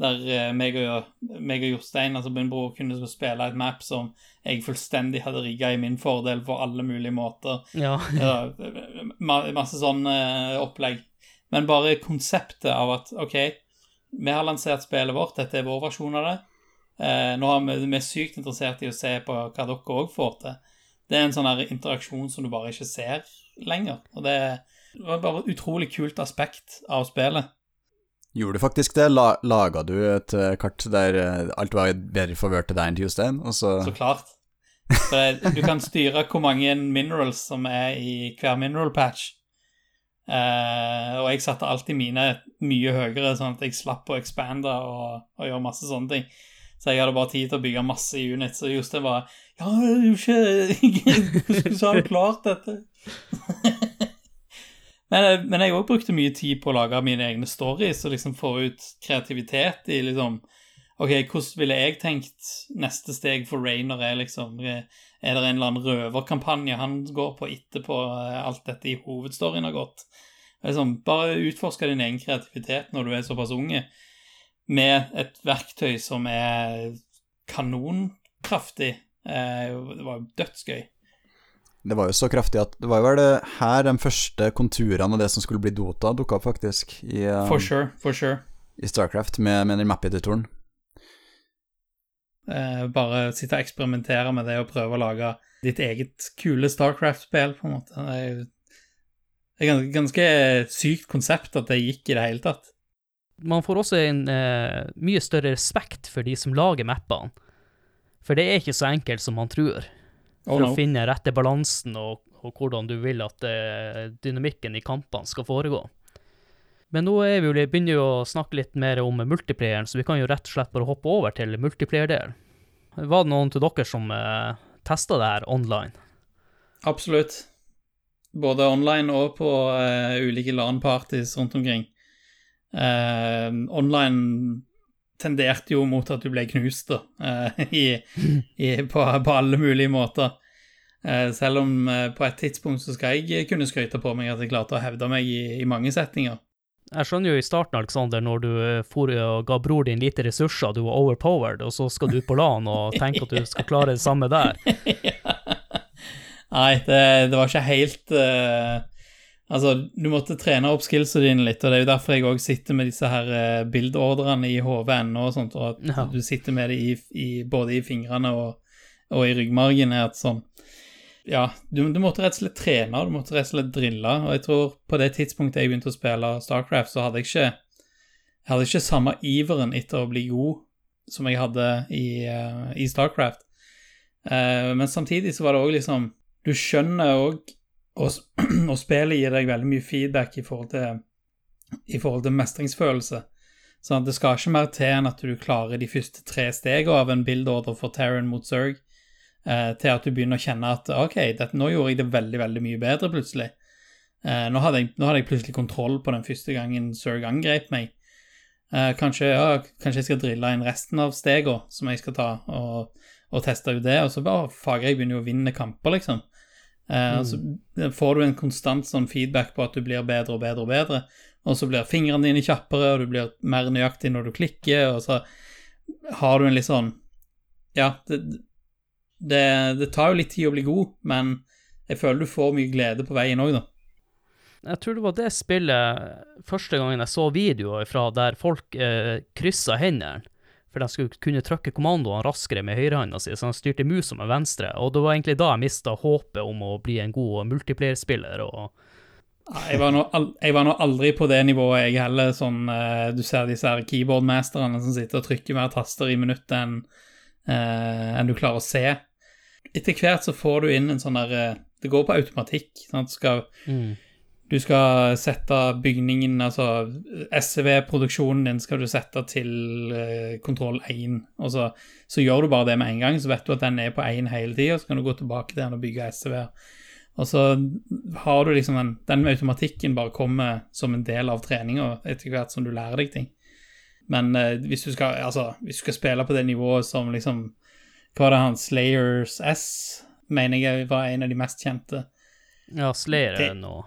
der eh, meg og, meg og Jostein, altså min bror, kunne spille et map som jeg fullstendig hadde rigga i min fordel på alle mulige måter. Ja. Masse sånn eh, opplegg. Men bare konseptet av at OK, vi har lansert spillet vårt, dette er vår versjon av det. Eh, nå har vi, vi er sykt interessert i å se på hva dere òg får til. Det er en sånn interaksjon som du bare ikke ser lenger. Og det, det var bare et utrolig kult aspekt av spillet. Gjorde du faktisk det? La, laga du et eh, kart der eh, alt var bedre favør til deg enn til Jostein, så Så klart. For du kan styre hvor mange minerals som er i hver mineral patch. Eh, og jeg satte alltid mine mye høyere, sånn at jeg slapp å expande og, og gjøre masse sånne ting. Så jeg hadde bare tid til å bygge masse units, og Jostein bare Ja, du ikke Hvordan <laughs> har du klart dette? <laughs> men, men jeg òg brukte mye tid på å lage mine egne stories og liksom få ut kreativitet i liksom OK, hvordan ville jeg tenkt neste steg for Rainer er liksom Er det en eller annen røverkampanje han går på etterpå eh, alt dette i hovedstoryen har gått? Liksom, bare utforske din egen kreativitet når du er såpass unge, med et verktøy som er kanonkraftig. Eh, Det var jo dødsgøy. Det var jo så kraftig at det var jo vel det her de første konturene av det som skulle bli Dota, dukka opp, faktisk, i, um, For sure, for sure. i Starcraft, med, med den map-editoren. Eh, bare sitte og eksperimentere med det og prøve å lage ditt eget kule Starcraft-spill, på en måte. Det er, jo- ganske, ganske sykt konsept at det gikk i det hele tatt. Man får også en eh, mye større respekt for de som lager mappene. For det er ikke så enkelt som man tror. Oh, For no. å finne rette balansen og, og hvordan du vil at uh, dynamikken i kampene skal foregå. Men nå er vi jo, begynner vi å snakke litt mer om multiplayeren, så vi kan jo rett og slett bare hoppe over til multiplayer-delen. Var det noen til dere som uh, testa det her online? Absolutt. Både online og på uh, ulike LAN-parties rundt omkring. Uh, online tenderte jo mot at du ble knust, da, uh, <laughs> i, i, på, på, alle mulige måter. Eh, selv om eh, på et tidspunkt så skal jeg kunne skryte på meg at jeg klarte å hevde meg i, i mange setninger. Jeg skjønner jo i starten, Alexander, når du for og ga bror din lite ressurser, du var overpowered, og så skal du på LAN og <laughs> tenke at du skal klare det samme der. <laughs> ja. Nei, det, det, var ikke helt uh, Altså, du måtte trene opp skillsene dine litt, og det er jo derfor jeg òg sitter med disse her uh, bildordrene i hodet ennå, og sånt, og at ja. du sitter med det i, i, både i fingrene og, og i ryggmargen. er at sånn Ja, du, du, måtte rett og slett trene, du måtte rett og slett drille, og jeg tror på det tidspunktet jeg begynte å spille Starcraft, så hadde jeg ikke jeg hadde ikke samme iveren etter å bli god som jeg hadde i, uh, i Starcraft. men samtidig så var det òg liksom Du skjønner òg og, spillet gir deg veldig mye feedback i forhold til, i forhold til mestringsfølelse. Sånn det skal ikke mer til enn at du klarer de første tre stegene av en build-order for Terran mot Zerg, eh, til at du begynner å kjenne at OK, dette, nå gjorde jeg det veldig, veldig mye bedre plutselig. Eh, nå, hadde jeg, nå, hadde jeg, plutselig kontroll på den første gangen Zerg angrep meg. Eh, kanskje, ja, kanskje, jeg skal drille inn resten av stegene som jeg skal ta, og, og teste ut det, og så bare fager jeg begynner å vinne kamper, liksom. Eh, mm. Så får du en konstant sånn feedback på at du blir bedre og bedre og bedre, og så blir fingrene dine kjappere, og du blir mer nøyaktig når du klikker, og så har du en litt sånn Ja, det, det, det tar jo litt tid å bli god, men jeg føler du får mye glede på veien òg, da. Jeg tror det var det spillet første gangen jeg så videoer fra der folk eh, kryssa hendene for de skulle kunne trykke kommandoene raskere med høyrehånda si, så de styrte musa med venstre. Og det var egentlig da jeg mista håpet om å bli en god multiplayer-spiller. og jeg var, nå, jeg var, nå, aldri på det nivået, jeg heller. Sånn, du ser disse her keyboardmesterne som sitter og trykker mer taster i minuttet enn uh, en du klarer å se. Etter hvert så får du inn en sånn der uh, Det går på automatikk. Sant? Du skal mm. Du skal sette bygningen, altså SCV-produksjonen din skal du sette til uh, kontroll 1. Og så, så, gjør du bare det med en gang, så vet du at den er på 1 hele tida, så kan du gå tilbake til den og bygge SCV. Og så har du liksom den, den med automatikken bare kommer som en del av treninga etter hvert som du lærer deg ting. Men uh, hvis, du skal, altså, hvis du skal spille på det nivået som liksom Hva var det han Slayers S, mener jeg var en av de mest kjente. Ja, Slayer er nå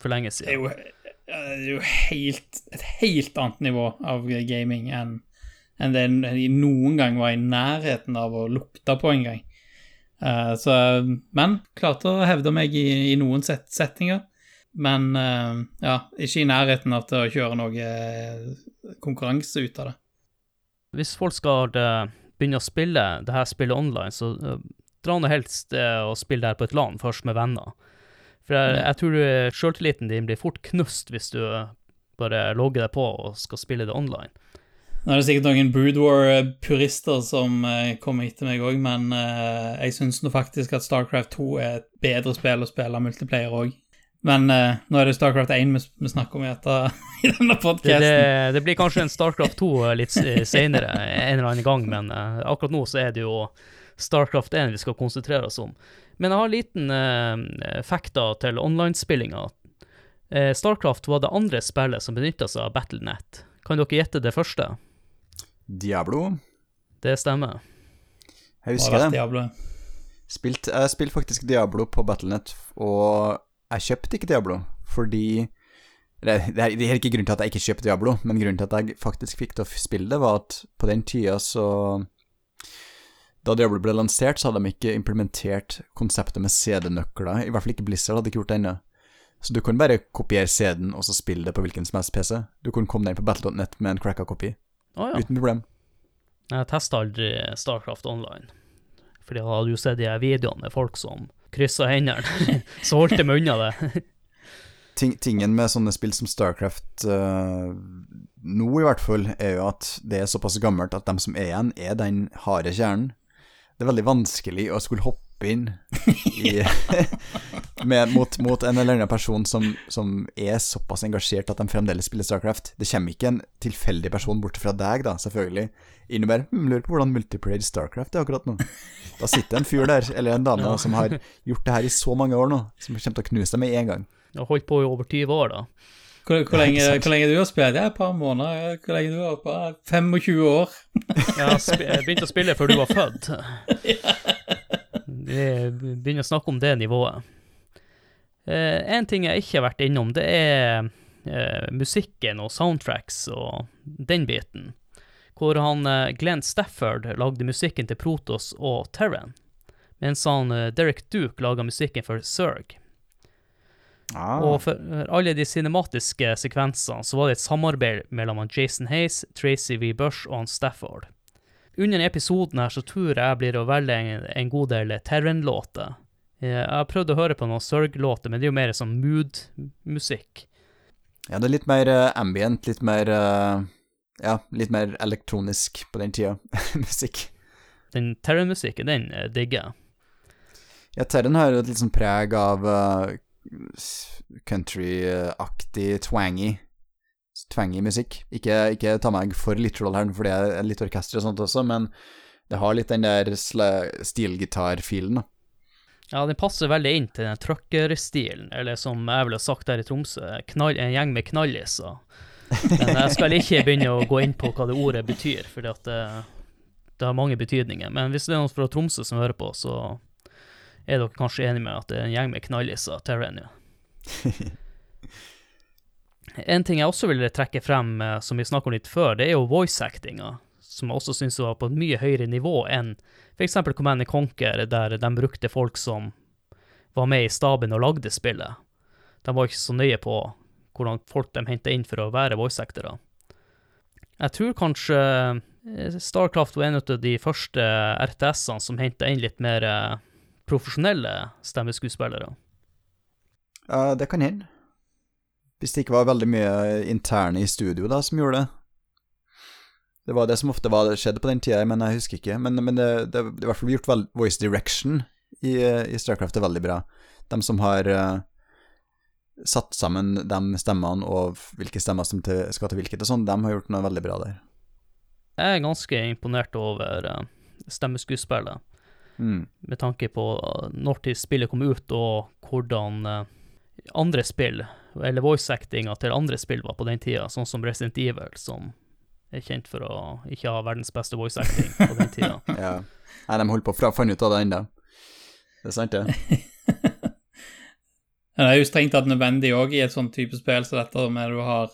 for lenge siden. Det er jo, det er jo helt, et helt annet nivå av gaming enn enn det de noen gang var i nærheten av å lukte på en gang. Uh, så, men klarte å hevde meg i, i noen set settinger. Men uh, ja, ikke i nærheten av å kjøre noe eh, konkurranse ut av det. Hvis folk skal uh, begynne å spille det her spillet online, så dra nå helst og spill det her på et LAN først med venner. For jeg, jeg tror sjøltilliten din blir fort knust hvis du bare logger deg på og skal spille det online. Nå er det sikkert noen Brood War-purister som uh, kommer etter meg òg, men uh, jeg syns nå faktisk at Starcraft 2 er et bedre spill å spille multiplayer òg. Men uh, nå er det Starcraft 1 vi, vi snakker om i, etter, <laughs> i denne podkasten. Det, det, det, blir kanskje en Starcraft 2 litt senere en eller annen gang, men akkurat nå så er det jo Starcraft 1 vi skal konsentrere oss om. Men jeg har en liten uh, fakta til online-spillinga. Uh, Starcraft var det andre spillet som benytta seg av Battlenet. Kan dere gjette det første? Diablo. Det stemmer. Jeg husker det. Diablo. Spilt, jeg spilte faktisk Diablo på Battlenet, og jeg kjøpte ikke Diablo fordi det er, det er ikke grunnen til at jeg ikke kjøpte Diablo, men grunnen til at jeg faktisk fikk til å spille det, var at på den tida så da Diablo ble lansert, så hadde de ikke implementert konseptet med CD-nøkler. I hvert fall ikke Blizzard hadde ikke gjort det ennå. Så du kunne bare kopiere CD-en og så spille det på hvilken som helst PC. Du kunne komme deg inn på Battle.net med en cracka kopi. Oh, ja. Uten problem. Jeg testa aldri Starcraft online. Fordi jeg hadde jo sett de videoene med folk som kryssa hendene. så holdt jeg meg unna det. Ting, tingen med sånne spill som Starcraft uh, nå, i hvert fall, er jo at det er såpass gammelt at de som er igjen, er den harde kjernen det er veldig vanskelig å skulle hoppe inn <laughs> i, <laughs> med, mot, mot, en eller annen person som, som, er såpass engasjert at de fremdeles spiller Starcraft. Det kommer ikke en tilfeldig person bort fra deg, da, selvfølgelig, inn og bare hm, lurer på hvordan multiplayer Starcraft er akkurat nå. Da sitter en fyr der, eller en dame, som har gjort det her i så mange år nå, som kommer til å knuse deg med en gang. Jeg har holdt på i over 20 år, da. Hvor, hvor, lenge, <laughs> hvor lenge du har spilt? Ja, et par måneder. Hvor lenge du har Bare 25 år. Jeg jeg begynte å spille før du var født. Vi begynner å snakke om det nivået. Eh, en ting jeg ikke har vært innom, det er eh, musikken og soundtracks og den biten. Hvor han eh, Glenn Stafford lagde musikken til Protos og Terran, mens han eh, Derek Duke laga musikken for Zerg. Ah. Og for alle de cinematiske sekvensene så var det et samarbeid mellom han Jason Hayes, Tracy V. Bush og han Stafford. Under episoden her så tror jeg blir å velge en, en god del Terran-låter. Eh, Jeg har prøvd å høre på noen Sørg-låter, men det er jo mer sånn mood-musikk. Ja, det er litt mer uh, ambient, litt mer uh, Ja, litt mer elektronisk på den tida. <laughs> Musikk. Den Terran-musikken, den uh, digger jeg. Ja, Terren har jo et litt sånn preg av uh, country-aktig, twangy Twangy musikk. Ikke, ikke ta meg for literal her, for det er litt orkester og sånt også, men det har litt den der stilgitar-filen, da. Ja, den passer veldig inn til den trucker-stilen, eller som jeg ville sagt her i Tromsø, knall, en gjeng med knalliser. Men jeg skal ikke begynne å gå inn på hva det ordet betyr, for det, det har mange betydninger. Men hvis det er noen fra Tromsø som hører på, så er dere kanskje enige med at det er en gjeng med knalliser, Terrenia. <laughs> En ting jeg også ville trekke frem, eh, som vi snakket om litt før, det er jo voice-actinga, som jeg også synes var på et mye høyere nivå enn eksempel Command Conquer, der de brukte folk som var med i staben og lagde spillet. De var ikke så nøye på hvordan folk de henta inn for å være voice-actere. Jeg tror kanskje eh, Starcraft var en av de første RTS-ene som henta inn litt mer eh, profesjonelle stemmeskuespillere. Ja, det kan hende. Hvis det ikke var veldig mye interne i studio da, som gjorde det. Det var det som ofte var, skjedde på den tida, men jeg husker ikke. Men, men det, det, det er i hvert fall gjort vel, voice direction i, i Starcraft er veldig bra. De som har uh, satt sammen de stemmene og hvilke stemmer som til, skal til hvilket og sånn, de har gjort noe veldig bra der. Jeg er ganske imponert over eh, stemmeskuespillet, Mm. med tanke på eh, når til spillet kom ut, og hvordan andre spill, eller voice-actinga til andre spill var på den tida, sånn som Resident Evil, som er kjent for å ikke ha verdens beste voice-acting på den tida. <laughs> Ja. Nei, de holder på å finne ut av det ennå. Det er sant, det. Ja. det er jo strengt tatt nødvendig òg i et sånt type spill som dette, med du har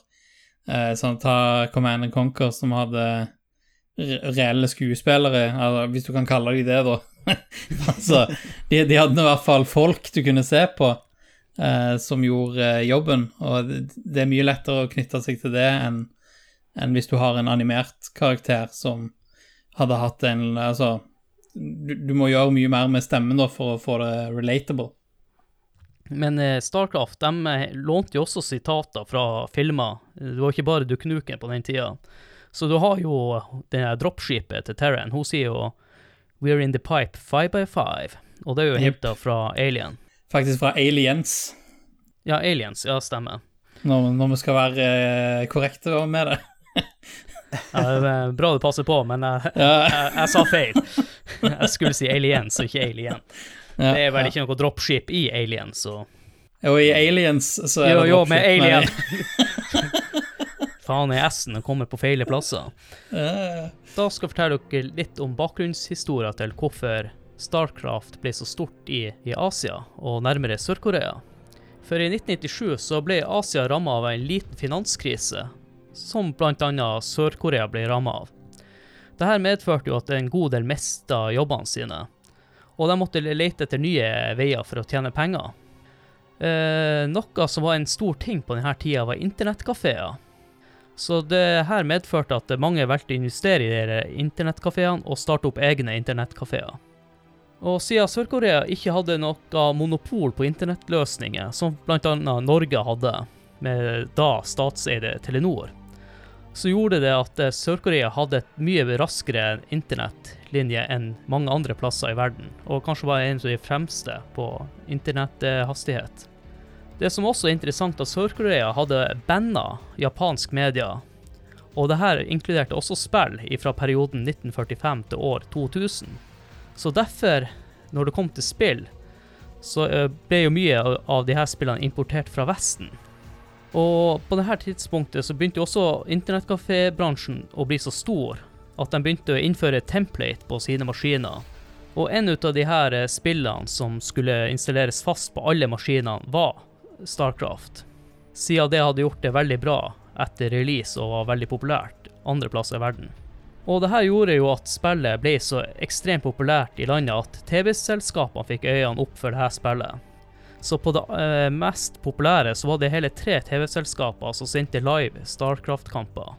eh, sånn Ta Command and Conquer, som hadde reelle skuespillere, altså, hvis du kan kalle dem det, da. <laughs> altså, de, de hadde i hvert fall folk du kunne se på, eh, som gjorde eh, jobben, og det, er mye lettere å knytte seg til det enn en hvis du har en animert karakter som hadde hatt en Altså, du, du må gjøre mye mer med stemmen da for å få det relatable. Men eh, Starcraft de eh, lånte jo også sitater fra filmer. Det var ikke bare Duknuken på den tida. Så du har jo det dropskipet til Terran. Hun sier jo We're in the pipe five by five. Og det er jo yep. henta fra Alien. Faktisk fra Aliens, Ja, Aliens. Ja, stemmer. når, når vi skal være eh, korrekte med det. Ja, det er bra du passer på, men jeg, Ja, <laughs> jeg, jeg sa feil. Jeg skulle si Aliens og ikke Alien. ja, Det er vel ikke noe dropship i Aliens. så Og i Aliens så er Jo, det jo, med Alien. <laughs> Faen, er S-en og kommer på feile plasser. Da skal jeg fortelle dere litt om bakgrunnshistorien til hvorfor Starcraft ble så stort i, i Asia, og nærmere Sør-Korea. For i 1997 så ble Asia ramma av en liten finanskrise, som bl.a. Sør-Korea ble ramma av. Dette medførte jo at en god del mista jobbene sine, og de måtte lete etter nye veier for å tjene penger. Eh, noe som var en stor ting på denne tida, var internettkafeer. Så det her medførte at mange valgte å investere i de internettkafeene og starte opp egne internettkafeer. Og siden Sør-Korea ikke hadde noe monopol på internettløsninger, som bl.a. Norge hadde, med da statseide Telenor, så gjorde det at eh, Sør-Korea hadde et mye raskere internettlinje enn mange andre plasser i verden, og kanskje var en av de fremste på internetthastighet. Det som også er interessant, at Sør-Korea hadde banna japansk media, og det her inkluderte også spill fra perioden 1945 til år 2000. Så derfor, når det kom til spill, så ble jo mye av- de her spillene importert fra Vesten. Og på dette tidspunktet så begynte jo også internettkafébransjen å bli så stor at de begynte å innføre template på sine maskiner. Og en ut av de her spillene som skulle installeres fast på alle maskinene, var Starcraft. Siden det hadde gjort det veldig bra etter release og var veldig populært andre plasser i verden. Og det her gjorde jo at spillet ble så ekstremt populært i landet at TV-selskapene fikk øynene opp for det her spillet. Så på det eh, mest populære så var det hele tre TV-selskaper som sendte live Starcraft-kamper.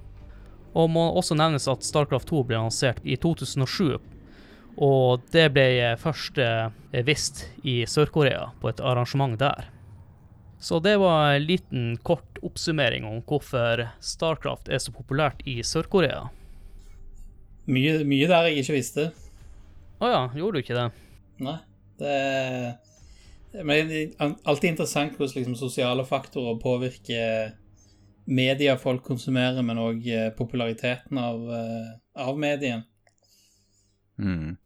Og må også nevnes at Starcraft 2 ble lansert i 2007, og det ble eh, først eh, vist i Sør-Korea på et arrangement der. Så det var en liten, kort oppsummering om hvorfor Starcraft er så populært i Sør-Korea. Mye, mye der jeg ikke visste. Å ja, gjorde du ikke det? Nei. Det Men det er alltid interessant hvordan liksom, sosiale faktorer påvirker media folk konsumerer, men òg populariteten av, eh, av medien. Mm.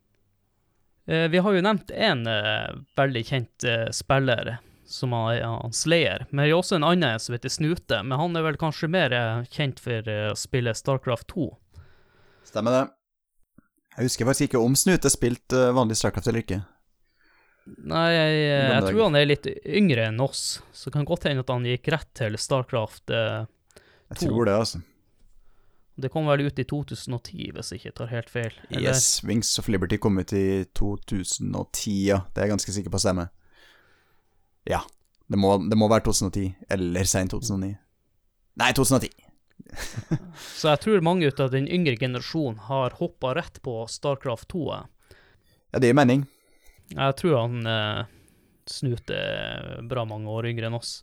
Eh, Vi har jo nevnt en eh, veldig kjent eh, spiller, som er Slayer. Men vi har også en annen som heter Snute, men han er vel kanskje mer eh, kjent for spillet Starcraft 2. Stemmer det. Jeg husker faktisk ikke om Snute spilte spilt vanlig Starcraft eller ikke. Nei, jeg, jeg, tror han er litt yngre enn oss, så det kan godt hende at han gikk rett til Starcraft. eh, Jeg tror det, altså. Det kom vel ut i 2010, hvis jeg ikke tar helt feil. Eller- Yes, Wings of Liberty kom ut i 2010, ja. Det er jeg ganske sikker på stemmer. Ja. Det må, det må være 2010, eller sent 2009. Nei, 2010. Så jeg tror mange ut av den yngre generasjonen har hoppa rett på Starcraft 2. jeg. Ja, det gir mening. Jeg tror han eh, Snute er bra mange år yngre enn oss.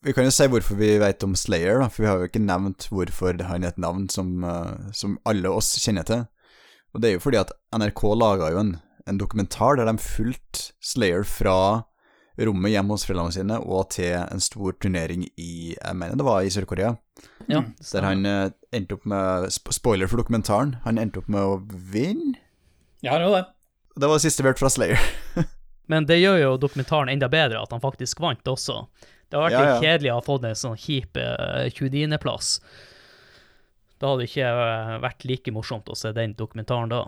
Vi kan jo si hvorfor vi vet om Slayer, da, for vi har jo ikke nevnt hvorfor han er et navn som, eh, som alle oss kjenner til. Og det er jo fordi at NRK laga jo en, en dokumentar der de fulgte Slayer fra rommet hjemme hos foreldrene sine og til en stor turnering i Jeg mener det var i Sør-Korea. Ja, Der han eh, endte opp med Spoiler for dokumentaren. Han endte opp med å vinne. Ja, det var det. Det var det siste vi hørte fra Slayer. <laughs> Men det gjør jo dokumentaren enda bedre, at han faktisk vant også. Det har vært Ja, litt ja. kjedelig å ha fått en sånn kjip uh, 29.-plass. Da hadde det ikke eh, vært like morsomt å se den dokumentaren da.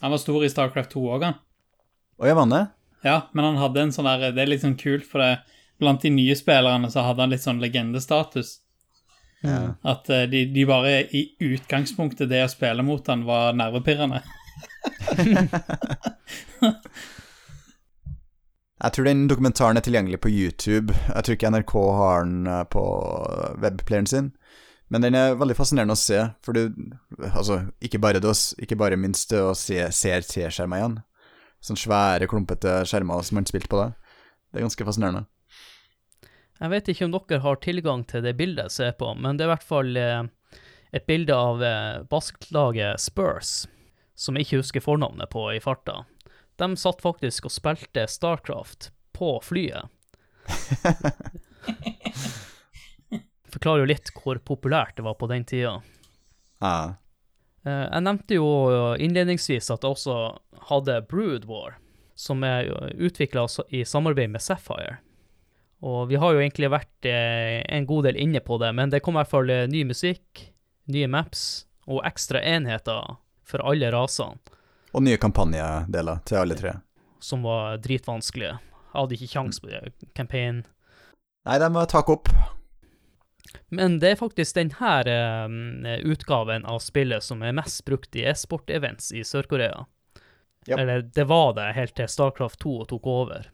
Han var stor i Starcraft 2 òg, han. Og jeg vant det. Ja, men han hadde en sånn der Det er litt sånn kult, for det blant de nye spillerne så hadde han litt sånn legendestatus. Ja. At eh, de, de bare i utgangspunktet, det å spille mot han, var nervepirrende. <laughs> Jeg tror den dokumentaren er tilgjengelig på YouTube. Jeg tror ikke NRK har den eh, på webplayeren sin. Men den er veldig fascinerende å se, for du Altså, ikke bare, det, ikke bare minst det å se CRT-skjermen igjen. Sånne svære, klumpete skjermer som man spilte på det. Det er ganske fascinerende. Jeg vet ikke om dere har tilgang til det bildet jeg ser på, men det er i hvert fall eh, et bilde av basklaget basketlaget Spurs, som jeg ikke husker fornavnet på i farta. De satt faktisk og spilte Starcraft på flyet. <laughs> Forklarer jo litt hvor populært det var på den tida. Ja. Eh, Jeg nevnte jo innledningsvis at jeg også hadde Brood War, som er utvikla i samarbeid med Sapphire. Og vi har jo egentlig vært eh, en god del inne på det, men det kom i hvert fall eh, ny musikk, nye maps og ekstra enheter for alle rasene, Og nye kampanjedeler til alle tre. som var dritvanskelige. Jeg hadde ikke kjangs på campaign. Nei, de må takke opp. Men det er faktisk denne eh, utgaven av spillet som er mest brukt i e-sport-events i Sør-Korea. Yep. Eller det var det helt til Starcraft 2 tok over.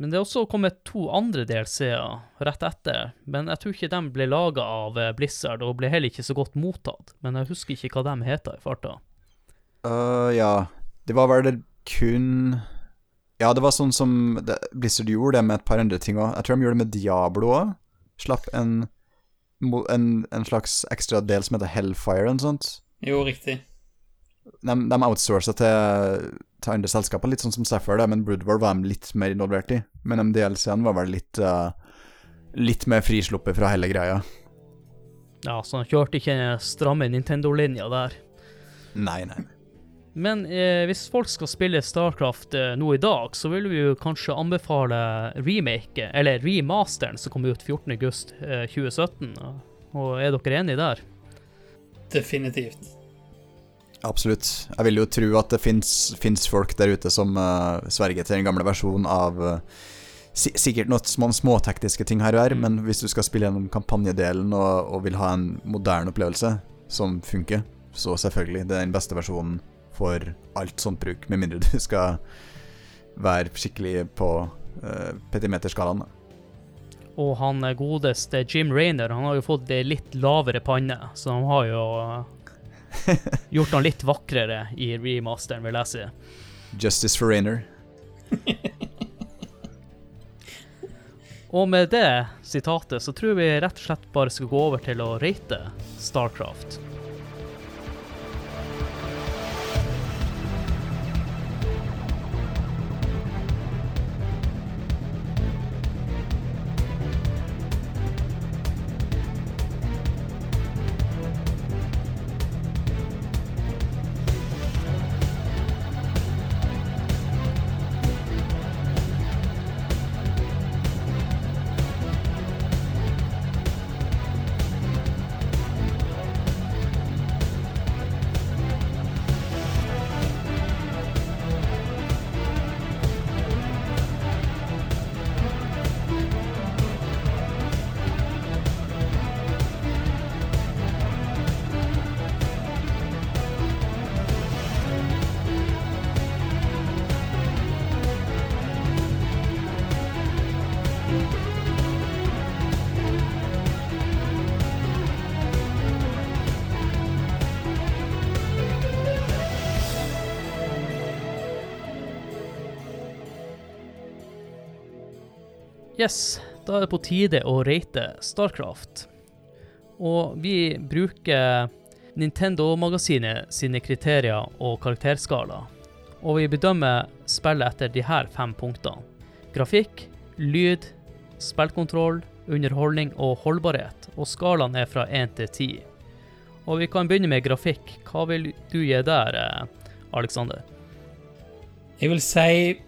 Men det er også kommet to andre DLC-er rett etter, men jeg tror ikke de ble laga av eh, Blizzard og ble heller ikke så godt mottatt. Men jeg husker ikke hva de heter i farta. Uh, ja, det var vel kun Ja, det var sånn som Blizzard gjorde det med et par andre ting òg. Jeg tror de gjorde det med Diablo òg. Slapp en, en, en slags ekstra del som heter Hellfire eller noe sånt. Jo, riktig. De, de outsourca til, til andre selskaper, litt sånn som da, men Broodwar var de litt mer involvert i. Men de DLC-ene var vel litt uh, Litt mer frisluppet fra hele greia. Ja, så han kjørte ikke stramme Nintendo-linja der. Nei, nei. Men eh, hvis folk skal spille Starcraft eh, nå i dag, så vil vi jo kanskje anbefale remake, eller remasteren, som kom ut 14.8.2017. Og er dere enige der? Definitivt. Absolutt. Jeg vil jo tro at det fins folk der ute som uh, sverger til den gamle versjonen av uh, Sikkert noen små, småtekniske ting her og her, men hvis du skal spille gjennom kampanjedelen og, og vil ha en moderne opplevelse som funker, så selvfølgelig. Det er den beste versjonen for alt sånt bruk, med mindre du skal være skikkelig på uh, petimeterskalaen. Og han godeste Jim Rainer, han har jo fått litt lavere panne, så han har jo Gjort han litt vakrere i remasteren, vil jeg si. Justice for Rainer. og med det sitatet så tror vi rett og slett bare skal gå over til å rate Starcraft. Yes, da er det på tide å rate Starcraft. Og vi bruker Nintendo-magasinet sine kriterier og karakterskala. Og vi bedømmer spillet etter de her fem punktene. Grafikk, lyd, spillkontroll, underholdning og holdbarhet. Og skalaen er fra 1 til 10. Og vi kan begynne med grafikk. Hva vil du gi der, eh, Aleksander? Jeg vil si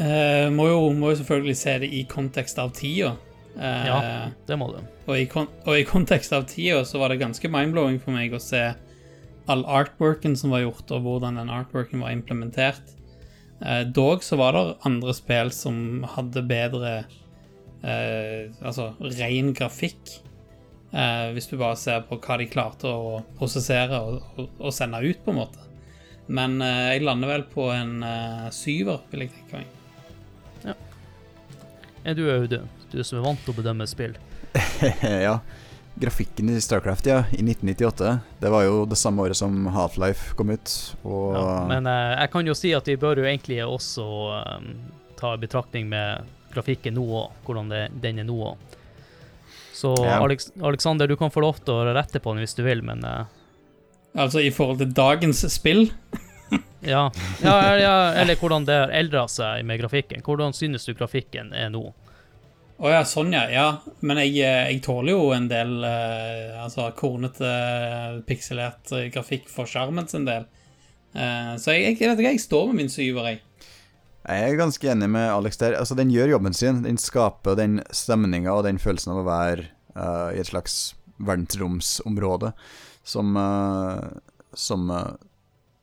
Uh, må, jo, må, jo, selvfølgelig se det i kontekst av tida. Uh, ja, det må du. Og i, og i kontekst av tida så var det ganske mindblowing for meg å se all artworken som var gjort, og hvordan den artworken var implementert. Uh, dog så var det andre spill som hadde bedre Altså ren grafikk. hvis du bare ser på hva de klarte å prosessere og, og, og sende ut, på en måte. Men jeg lander vel på en syver, vil jeg tenke meg. Er du Audun? Du som er vant til å bedømme spill. <laughs> ja. Grafikken i Starcraft, ja, i 1998. Det var jo det samme året som Half-Life kom ut. Og ja, men eh, jeg kan jo si at vi bør jo egentlig også um, ta i betraktning med grafikken nå òg, hvordan det, den er nå òg. Så ja. Alex, Alexander, du kan få lov til å rette på den hvis du vil, men eh. Altså i forhold til dagens spill? Ja. Ja, ja, eller hvordan det har eldra seg med grafikken. Hvordan synes du grafikken er nå? Å oh ja, sånn ja. ja. Men jeg, eh, jeg, tåler jo en del eh, altså kornete, pikselert grafikk for skjermen sin del. Eh, så jeg, jeg, vet ikke, jeg står med min syver, jeg. Jeg er ganske enig med Alex der. Altså, Den gjør jobben sin. Den skaper den stemninga og den følelsen av å være uh, i et slags verdensromsområde som, som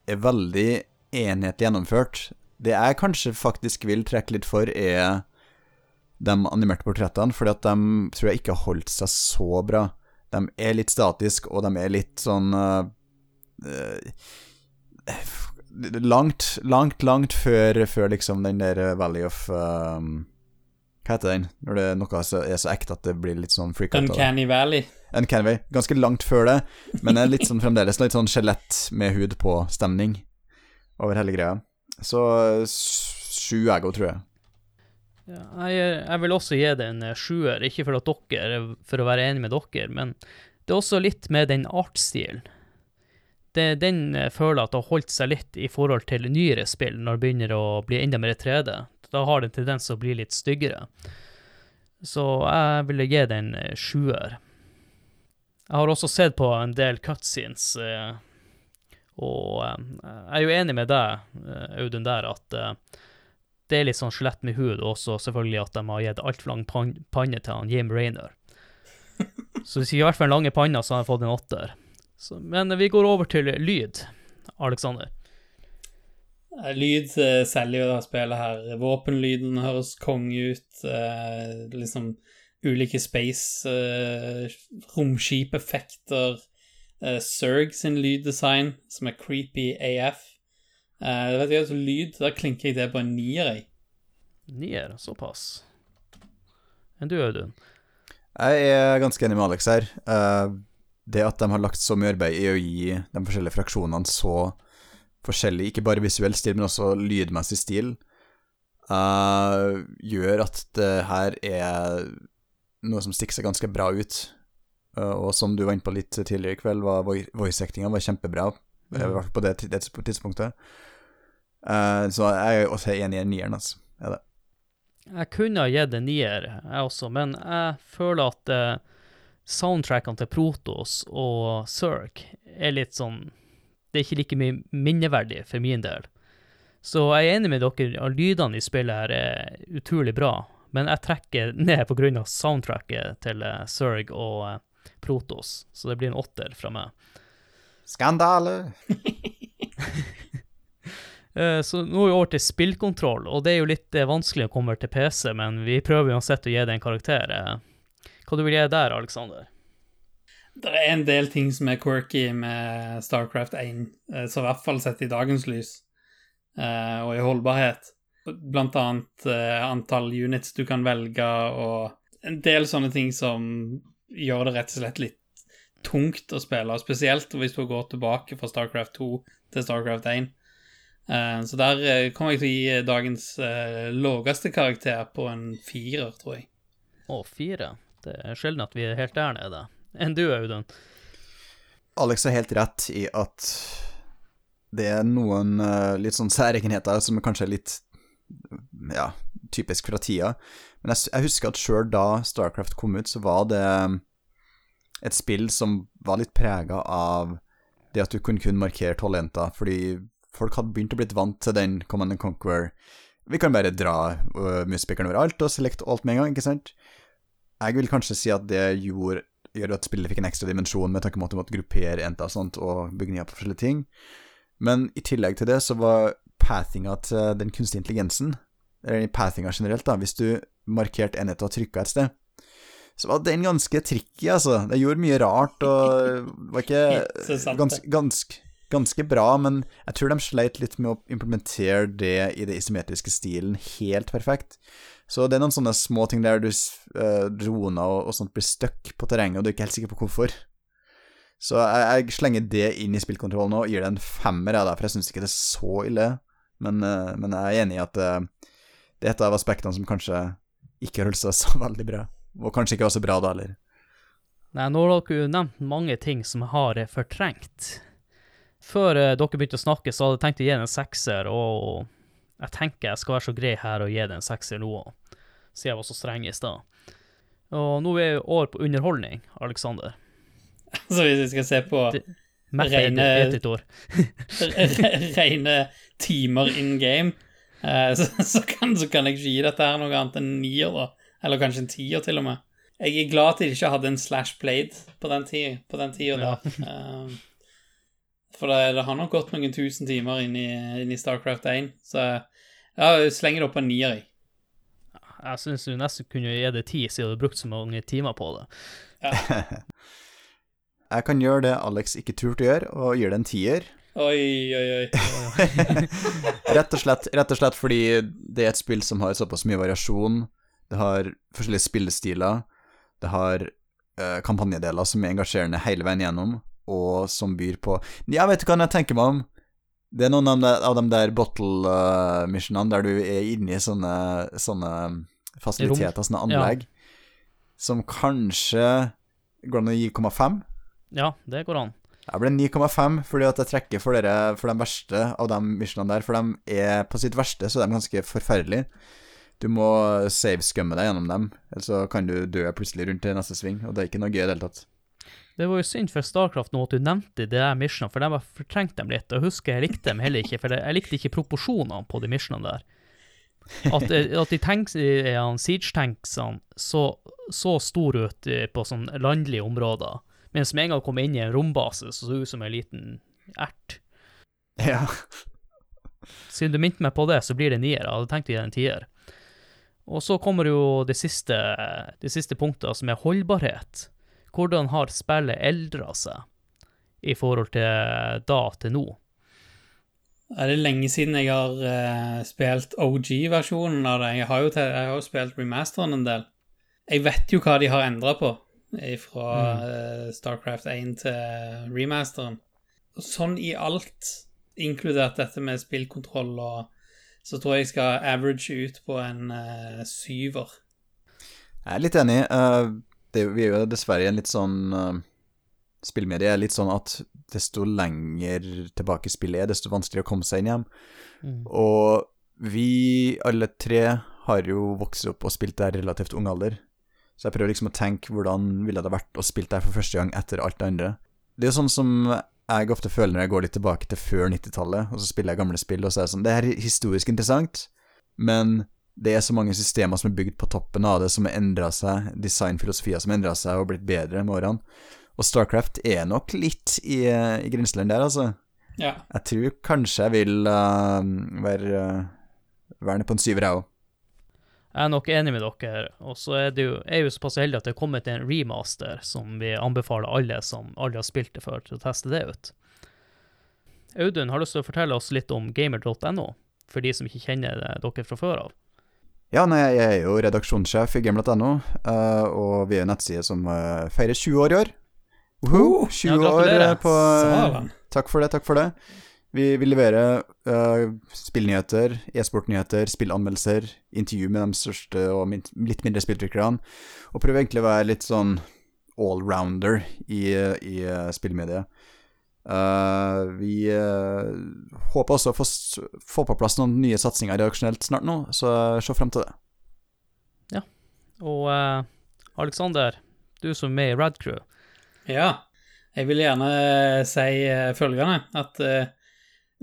er veldig enhetlig gjennomført. Det jeg kanskje faktisk vil trekke litt for, er de animerte portrettene, fordi at de tror jeg ikke har holdt seg så bra. De er litt statiske, og de er litt sånn uh, Langt, langt, langt før, før liksom den der Valley of um, Hva heter den? Når det er noe som er så ekte at det blir litt sånn freak Uncanny Valley. Uncanny Valley. Ganske langt før det, men er litt sånn fremdeles litt sånn skjelett med hud på-stemning over hele greia. Så sju ego, tror jeg. Ja, jeg, jeg, vil også gi det en eh, sjuer, ikke for at dere, for å være enig med dere, men det er også litt med den artstilen. Det, den eh, føler at det har holdt seg litt i forhold til nyere spill, når det begynner å bli enda mer 3D. Da har det tendens å bli litt styggere. Så jeg ville gi den eh, sjuer. Jeg har også sett på en del cutscenes Og eh, jeg er jo enig med deg, eh, Audun, der at eh, det er litt sånn skjelett med hud, og også selvfølgelig at de har gitt altfor lang panne til han Jim Rainer. <laughs> Så hvis vi i hvert fall den lange panner, så har jeg fått en åtter. Så, men vi går over til lyd. Alexander. Eh, Lyd eh, selger jo det spillet her. Våpenlyden høres konge ut. eh, liksom ulike space eh, romskipeffekter. Eh, Zerg sin lyddesign, som er creepy AF. Eh, vet du, altså, lyd, Da klinker jeg det på en nier, jeg. Nier, såpass. Enn du, Audun? Jeg er ganske enig med Alex her. Eh, det at de har lagt så mye arbeid i å gi de forskjellige fraksjonene så forskjellig, ikke bare visuell stil, men også lydmessig stil, uh, gjør at det her er noe som stikker seg ganske bra ut. Uh, og som du var inne på litt tidligere i kveld, var voice-actinga var kjempebra, i hvert fall på det, det tidspunktet. Uh, så jeg er også enig i nieren, altså. Er det. Jeg kunne ha gitt en nier, jeg også, men jeg føler at eh, soundtrackene til Protos og Zerk er litt sånn Det er ikke like mye minneverdig for min del. Så jeg er enig med dere, lydene i spillet her er utrolig bra, men jeg trekker ned pga. soundtracket til eh, Zerg og eh, Protos, så det blir en åtter fra meg. Skandale! <laughs> Eh, Så nå er vi over til spillkontroll, og det er jo litt vanskelig å komme til PC, men vi prøver uansett å gi det en karakter. Hva du vil gi der, Alexander? Det er en del ting som er quirky med Starcraft 1, eh, så i hvert fall sett i dagens lys, eh, og i holdbarhet. Blant annet eh, antall units du kan velge, og en del sånne ting som gjør det rett og slett litt tungt å spille, og spesielt hvis du går tilbake fra Starcraft 2 til Starcraft 1. Eh, Så der kommer jeg til å gi dagens laveste karakter på en firer, tror jeg. Å, fire. Det er sjelden at vi er helt der nede. Enn du, Audun? Alex har helt rett i at det er noen uh, litt sånn særegenheter som er kanskje litt ja, typisk fra tida. Men jeg, jeg husker at sjøl da Starcraft kom ut, så var det et spill som var litt prega av det at du kunne kun markere talenter, fordi folk hadde begynt å blitt vant til den Command and Conquer Vi kan bare dra uh, muspekeren overalt og selekte alt med en gang, ikke sant? Jeg vil kanskje si at det gjorde gjør at spillet fikk en ekstra dimensjon med tanke på at du måtte gruppere enter og sånt, og bygge nye på forskjellige ting. Men i tillegg til det så var pathinga til den kunstige intelligensen, eller pathinga generelt, da, hvis du markerte enheter og trykka et sted, så var den ganske tricky, altså. Det gjorde mye rart, og var ikke ganske, ganske, ganske bra, men jeg tror de sleit litt med å implementere det i det isometriske stilen helt perfekt. Så det er noen sånne små ting der du uh, droner og, og sånt blir stuck på terrenget, og du er ikke helt sikker på hvorfor. Så jeg, jeg slenger det inn i spillkontrollen og gir det en femmer, jeg for jeg syns ikke det er så ille. Men, uh, men jeg er enig i at uh, det er et av aspektene som kanskje ikke holdt seg så veldig bra. Og kanskje ikke var så bra da heller. Nei, nå har dere jo nevnt mange ting som har eh, fortrengt. Før eh, dere begynte å snakke, så hadde jeg tenkt å gi den en sekser, og jeg tenker jeg skal være så grei her og gi den en sekser nå, siden jeg var så streng i stad. Og nå er vi over på underholdning, Alexander. <laughs> Så hvis vi skal se på Det- Rene- <laughs> rene timer in game, eh, så, <laughs> så, kan, så kan jeg ikke gi dette her noe annet enn en nier, da. Eller kanskje en tier, til og med. Jeg er glad at de ikke hadde en slash blade på den tida, på den tida der. Eh, for det, det har nok gått noen tusen timer inn i, inn i Starcraft 1, så ja, jeg slenger det opp på en nier, jeg. Jeg syns du nesten kunne gi det ti, siden du har brukt så mange timer på det. <laughs> Jeg kan gjøre det Alex ikke turte å gjøre, og gir det en tier. Oi, oi, oi. <laughs> Rett og, slett, rett og slett fordi det er et spill som har såpass mye variasjon. Det har forskjellige spillestiler. Det har uh, kampanjedeler som er engasjerende hele veien gjennom, og som byr på Ja, vet du hva jeg tenker meg om? Det er noen av de, der bottle-missionene der du er inne i sånne, sånne fasiliteter, sånne Ja. anlegg, som kanskje går an å gi 0,5. Ja, det går an. Jeg ble 9,5 fordi at jeg trekker for, dere, for de verste av de missionene der. For de er på sitt verste, så er de ganske forferdelige. Du må savescumme deg gjennom dem, ellers så kan du dø plutselig rundt til neste sving, og det er ikke noe gøy i det hele tatt. Det var jo synd for Starcraft nå at du nevnte de der missionene, for de var fortrengt dem litt. Og jeg husker jeg likte dem heller ikke, for jeg likte ikke proporsjonene på de missionene der. At, eh, at de tanks, eh, siege-tanksene så, så store ut eh, på sånn landlige områder, mens med en gang kom inn i en rombase, så så ut som en liten ert. Ja. Siden du minte meg på det, så blir det nier. Jeg hadde tenkt å gi en tier. Og så kommer jo det siste, det siste punktet, som er holdbarhet. Hvordan har spillet eldra seg i forhold til da til nå? Er det lenge siden jeg har uh, spilt OG-versjonen av det? Jeg har, jo til, jeg har spilt remasteren en del. Jeg vet jo hva de har endra på fra eh, Starcraft 1 til remasteren. Og sånn i alt, inkludert dette med spillkontroll, og så tror jeg jeg skal average ut på en uh, syver. Jeg er litt enig. eh, det, vi er jo dessverre i en litt sånn uh, Spillmedie er litt sånn at desto lenger tilbake spillet er, desto vanskeligere å komme seg inn hjem. Mm. Og vi alle tre har jo vokst opp og spilt der relativt ung alder. Så jeg prøver liksom å tenke hvordan ville det vært å spille der for første gang etter alt det andre. Det er jo sånn som jeg ofte føler når jeg går litt tilbake til før 90-tallet, og så spiller jeg gamle spill, og så er det sånn Det er historisk interessant, men det er så mange systemer som er bygd på toppen av det, som har endra seg, designfilosofier som har endra seg og blitt bedre med årene. Og Starcraft er nok litt i, i grenseland der, altså. Ja. Jeg tror kanskje jeg vil uh, være, uh, være nede på en syver, jeg òg. Jeg er nok enig med dere, og så er det jo, jeg er jo såpass heldig at det er kommet en remaster som vi anbefaler alle som aldri har spilt det før, til å teste det ut. Audun, har du lyst til å fortelle oss litt om gamer.no, for de som ikke kjenner det- dere fra før av? Ja, nei, jeg er jo redaksjonssjef i game.no, uh, og vi er en nettside som uh, feirer 20 år i år. Oh, 20 ja, år uh, på. Takk for det, takk for det. Vi, vi leverer uh, spillnyheter, e-sportnyheter, spillanmeldelser, intervju med de største og min litt mindre spilltrykkerne, og prøver egentlig å være litt sånn allrounder i, i spillmediet. Uh, vi uh, håper også å få, få på plass noen nye satsinger reaksjonelt snart nå, så se frem til det. Ja. Og uh, Alexander, du som er med i Rad Crew, Ja. Jeg vil gjerne si eh, følgende, at eh,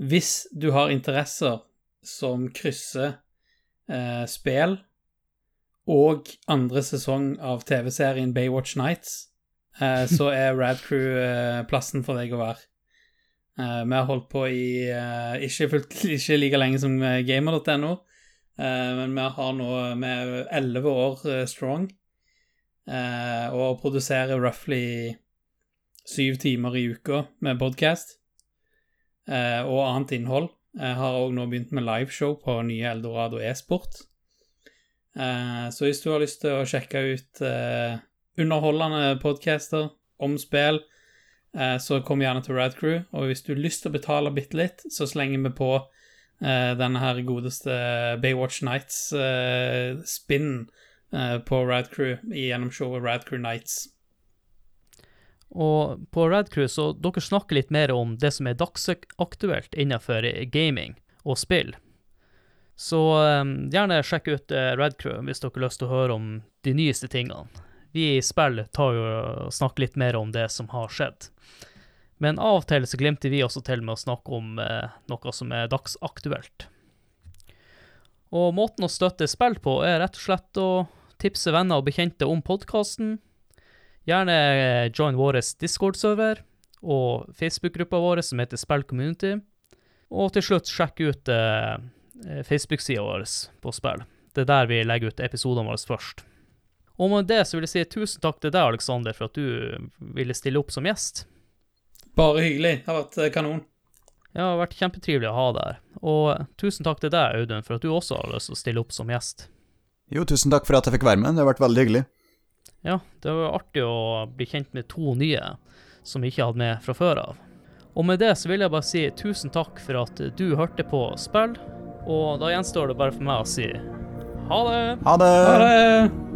hvis du har interesser som krysser eh, spill og andre sesong av TV-serien Baywatch Nights, eh, så er Radcrew Crew plassen for deg å være. Eh, vi har holdt på i eh, ikke, fullt, ikke like lenge som eh, gamer.no, men vi har nå med elleve år strong og produserer roughly syv timer i uka med podkast eh, og annet innhold. Jeg har òg nå begynt med liveshow på nye Eldorado e-sport. Så hvis du har lyst til å sjekke ut underholdende podcaster om spill, så kom gjerne til Radcrew. Og hvis du har lyst til å betale bitte litt, så slenger vi på eh, denne her godeste Baywatch Nights-spinnen på på Radcrew gjennom showet Radcrew Nights. Og på Rad Crew så dere snakker litt mer om det som er dagsaktuelt innenfor gaming og spill. Så eh, gjerne sjekk ut eh, Rad Crew hvis dere har lyst til å høre om de nyeste tingene. Vi i spill tar jo og snakker litt mer om det som har skjedd. Men av og til så glemte vi også til med å snakke om eh, noe som er dagsaktuelt. Og måten å støtte spill på er rett og slett å tipse venner og bekjente om podkasten. Gjerne join vår Discord-server og Facebook-gruppa vår som heter Spill Community. Og til slutt sjekk ut eh, Facebook-sida vår på spill. Det er der vi legger ut episodene våre først. Og med det så vil jeg si tusen takk til deg, Aleksander, for at du ville stille opp som gjest. Bare hyggelig. Det har vært kanon. Ja, Det har vært kjempetrivelig å ha deg her. Og tusen takk til deg, Audun, for at du også har lyst til å stille opp som gjest. Jo, tusen takk for at jeg fikk være med, det har vært veldig hyggelig. Ja, det var artig å bli kjent med to nye som vi ikke hadde med fra før av. Og med det så vil jeg bare si tusen takk for at du hørte på spill, og da gjenstår det bare for meg å si ha det! Ha det! Ha det!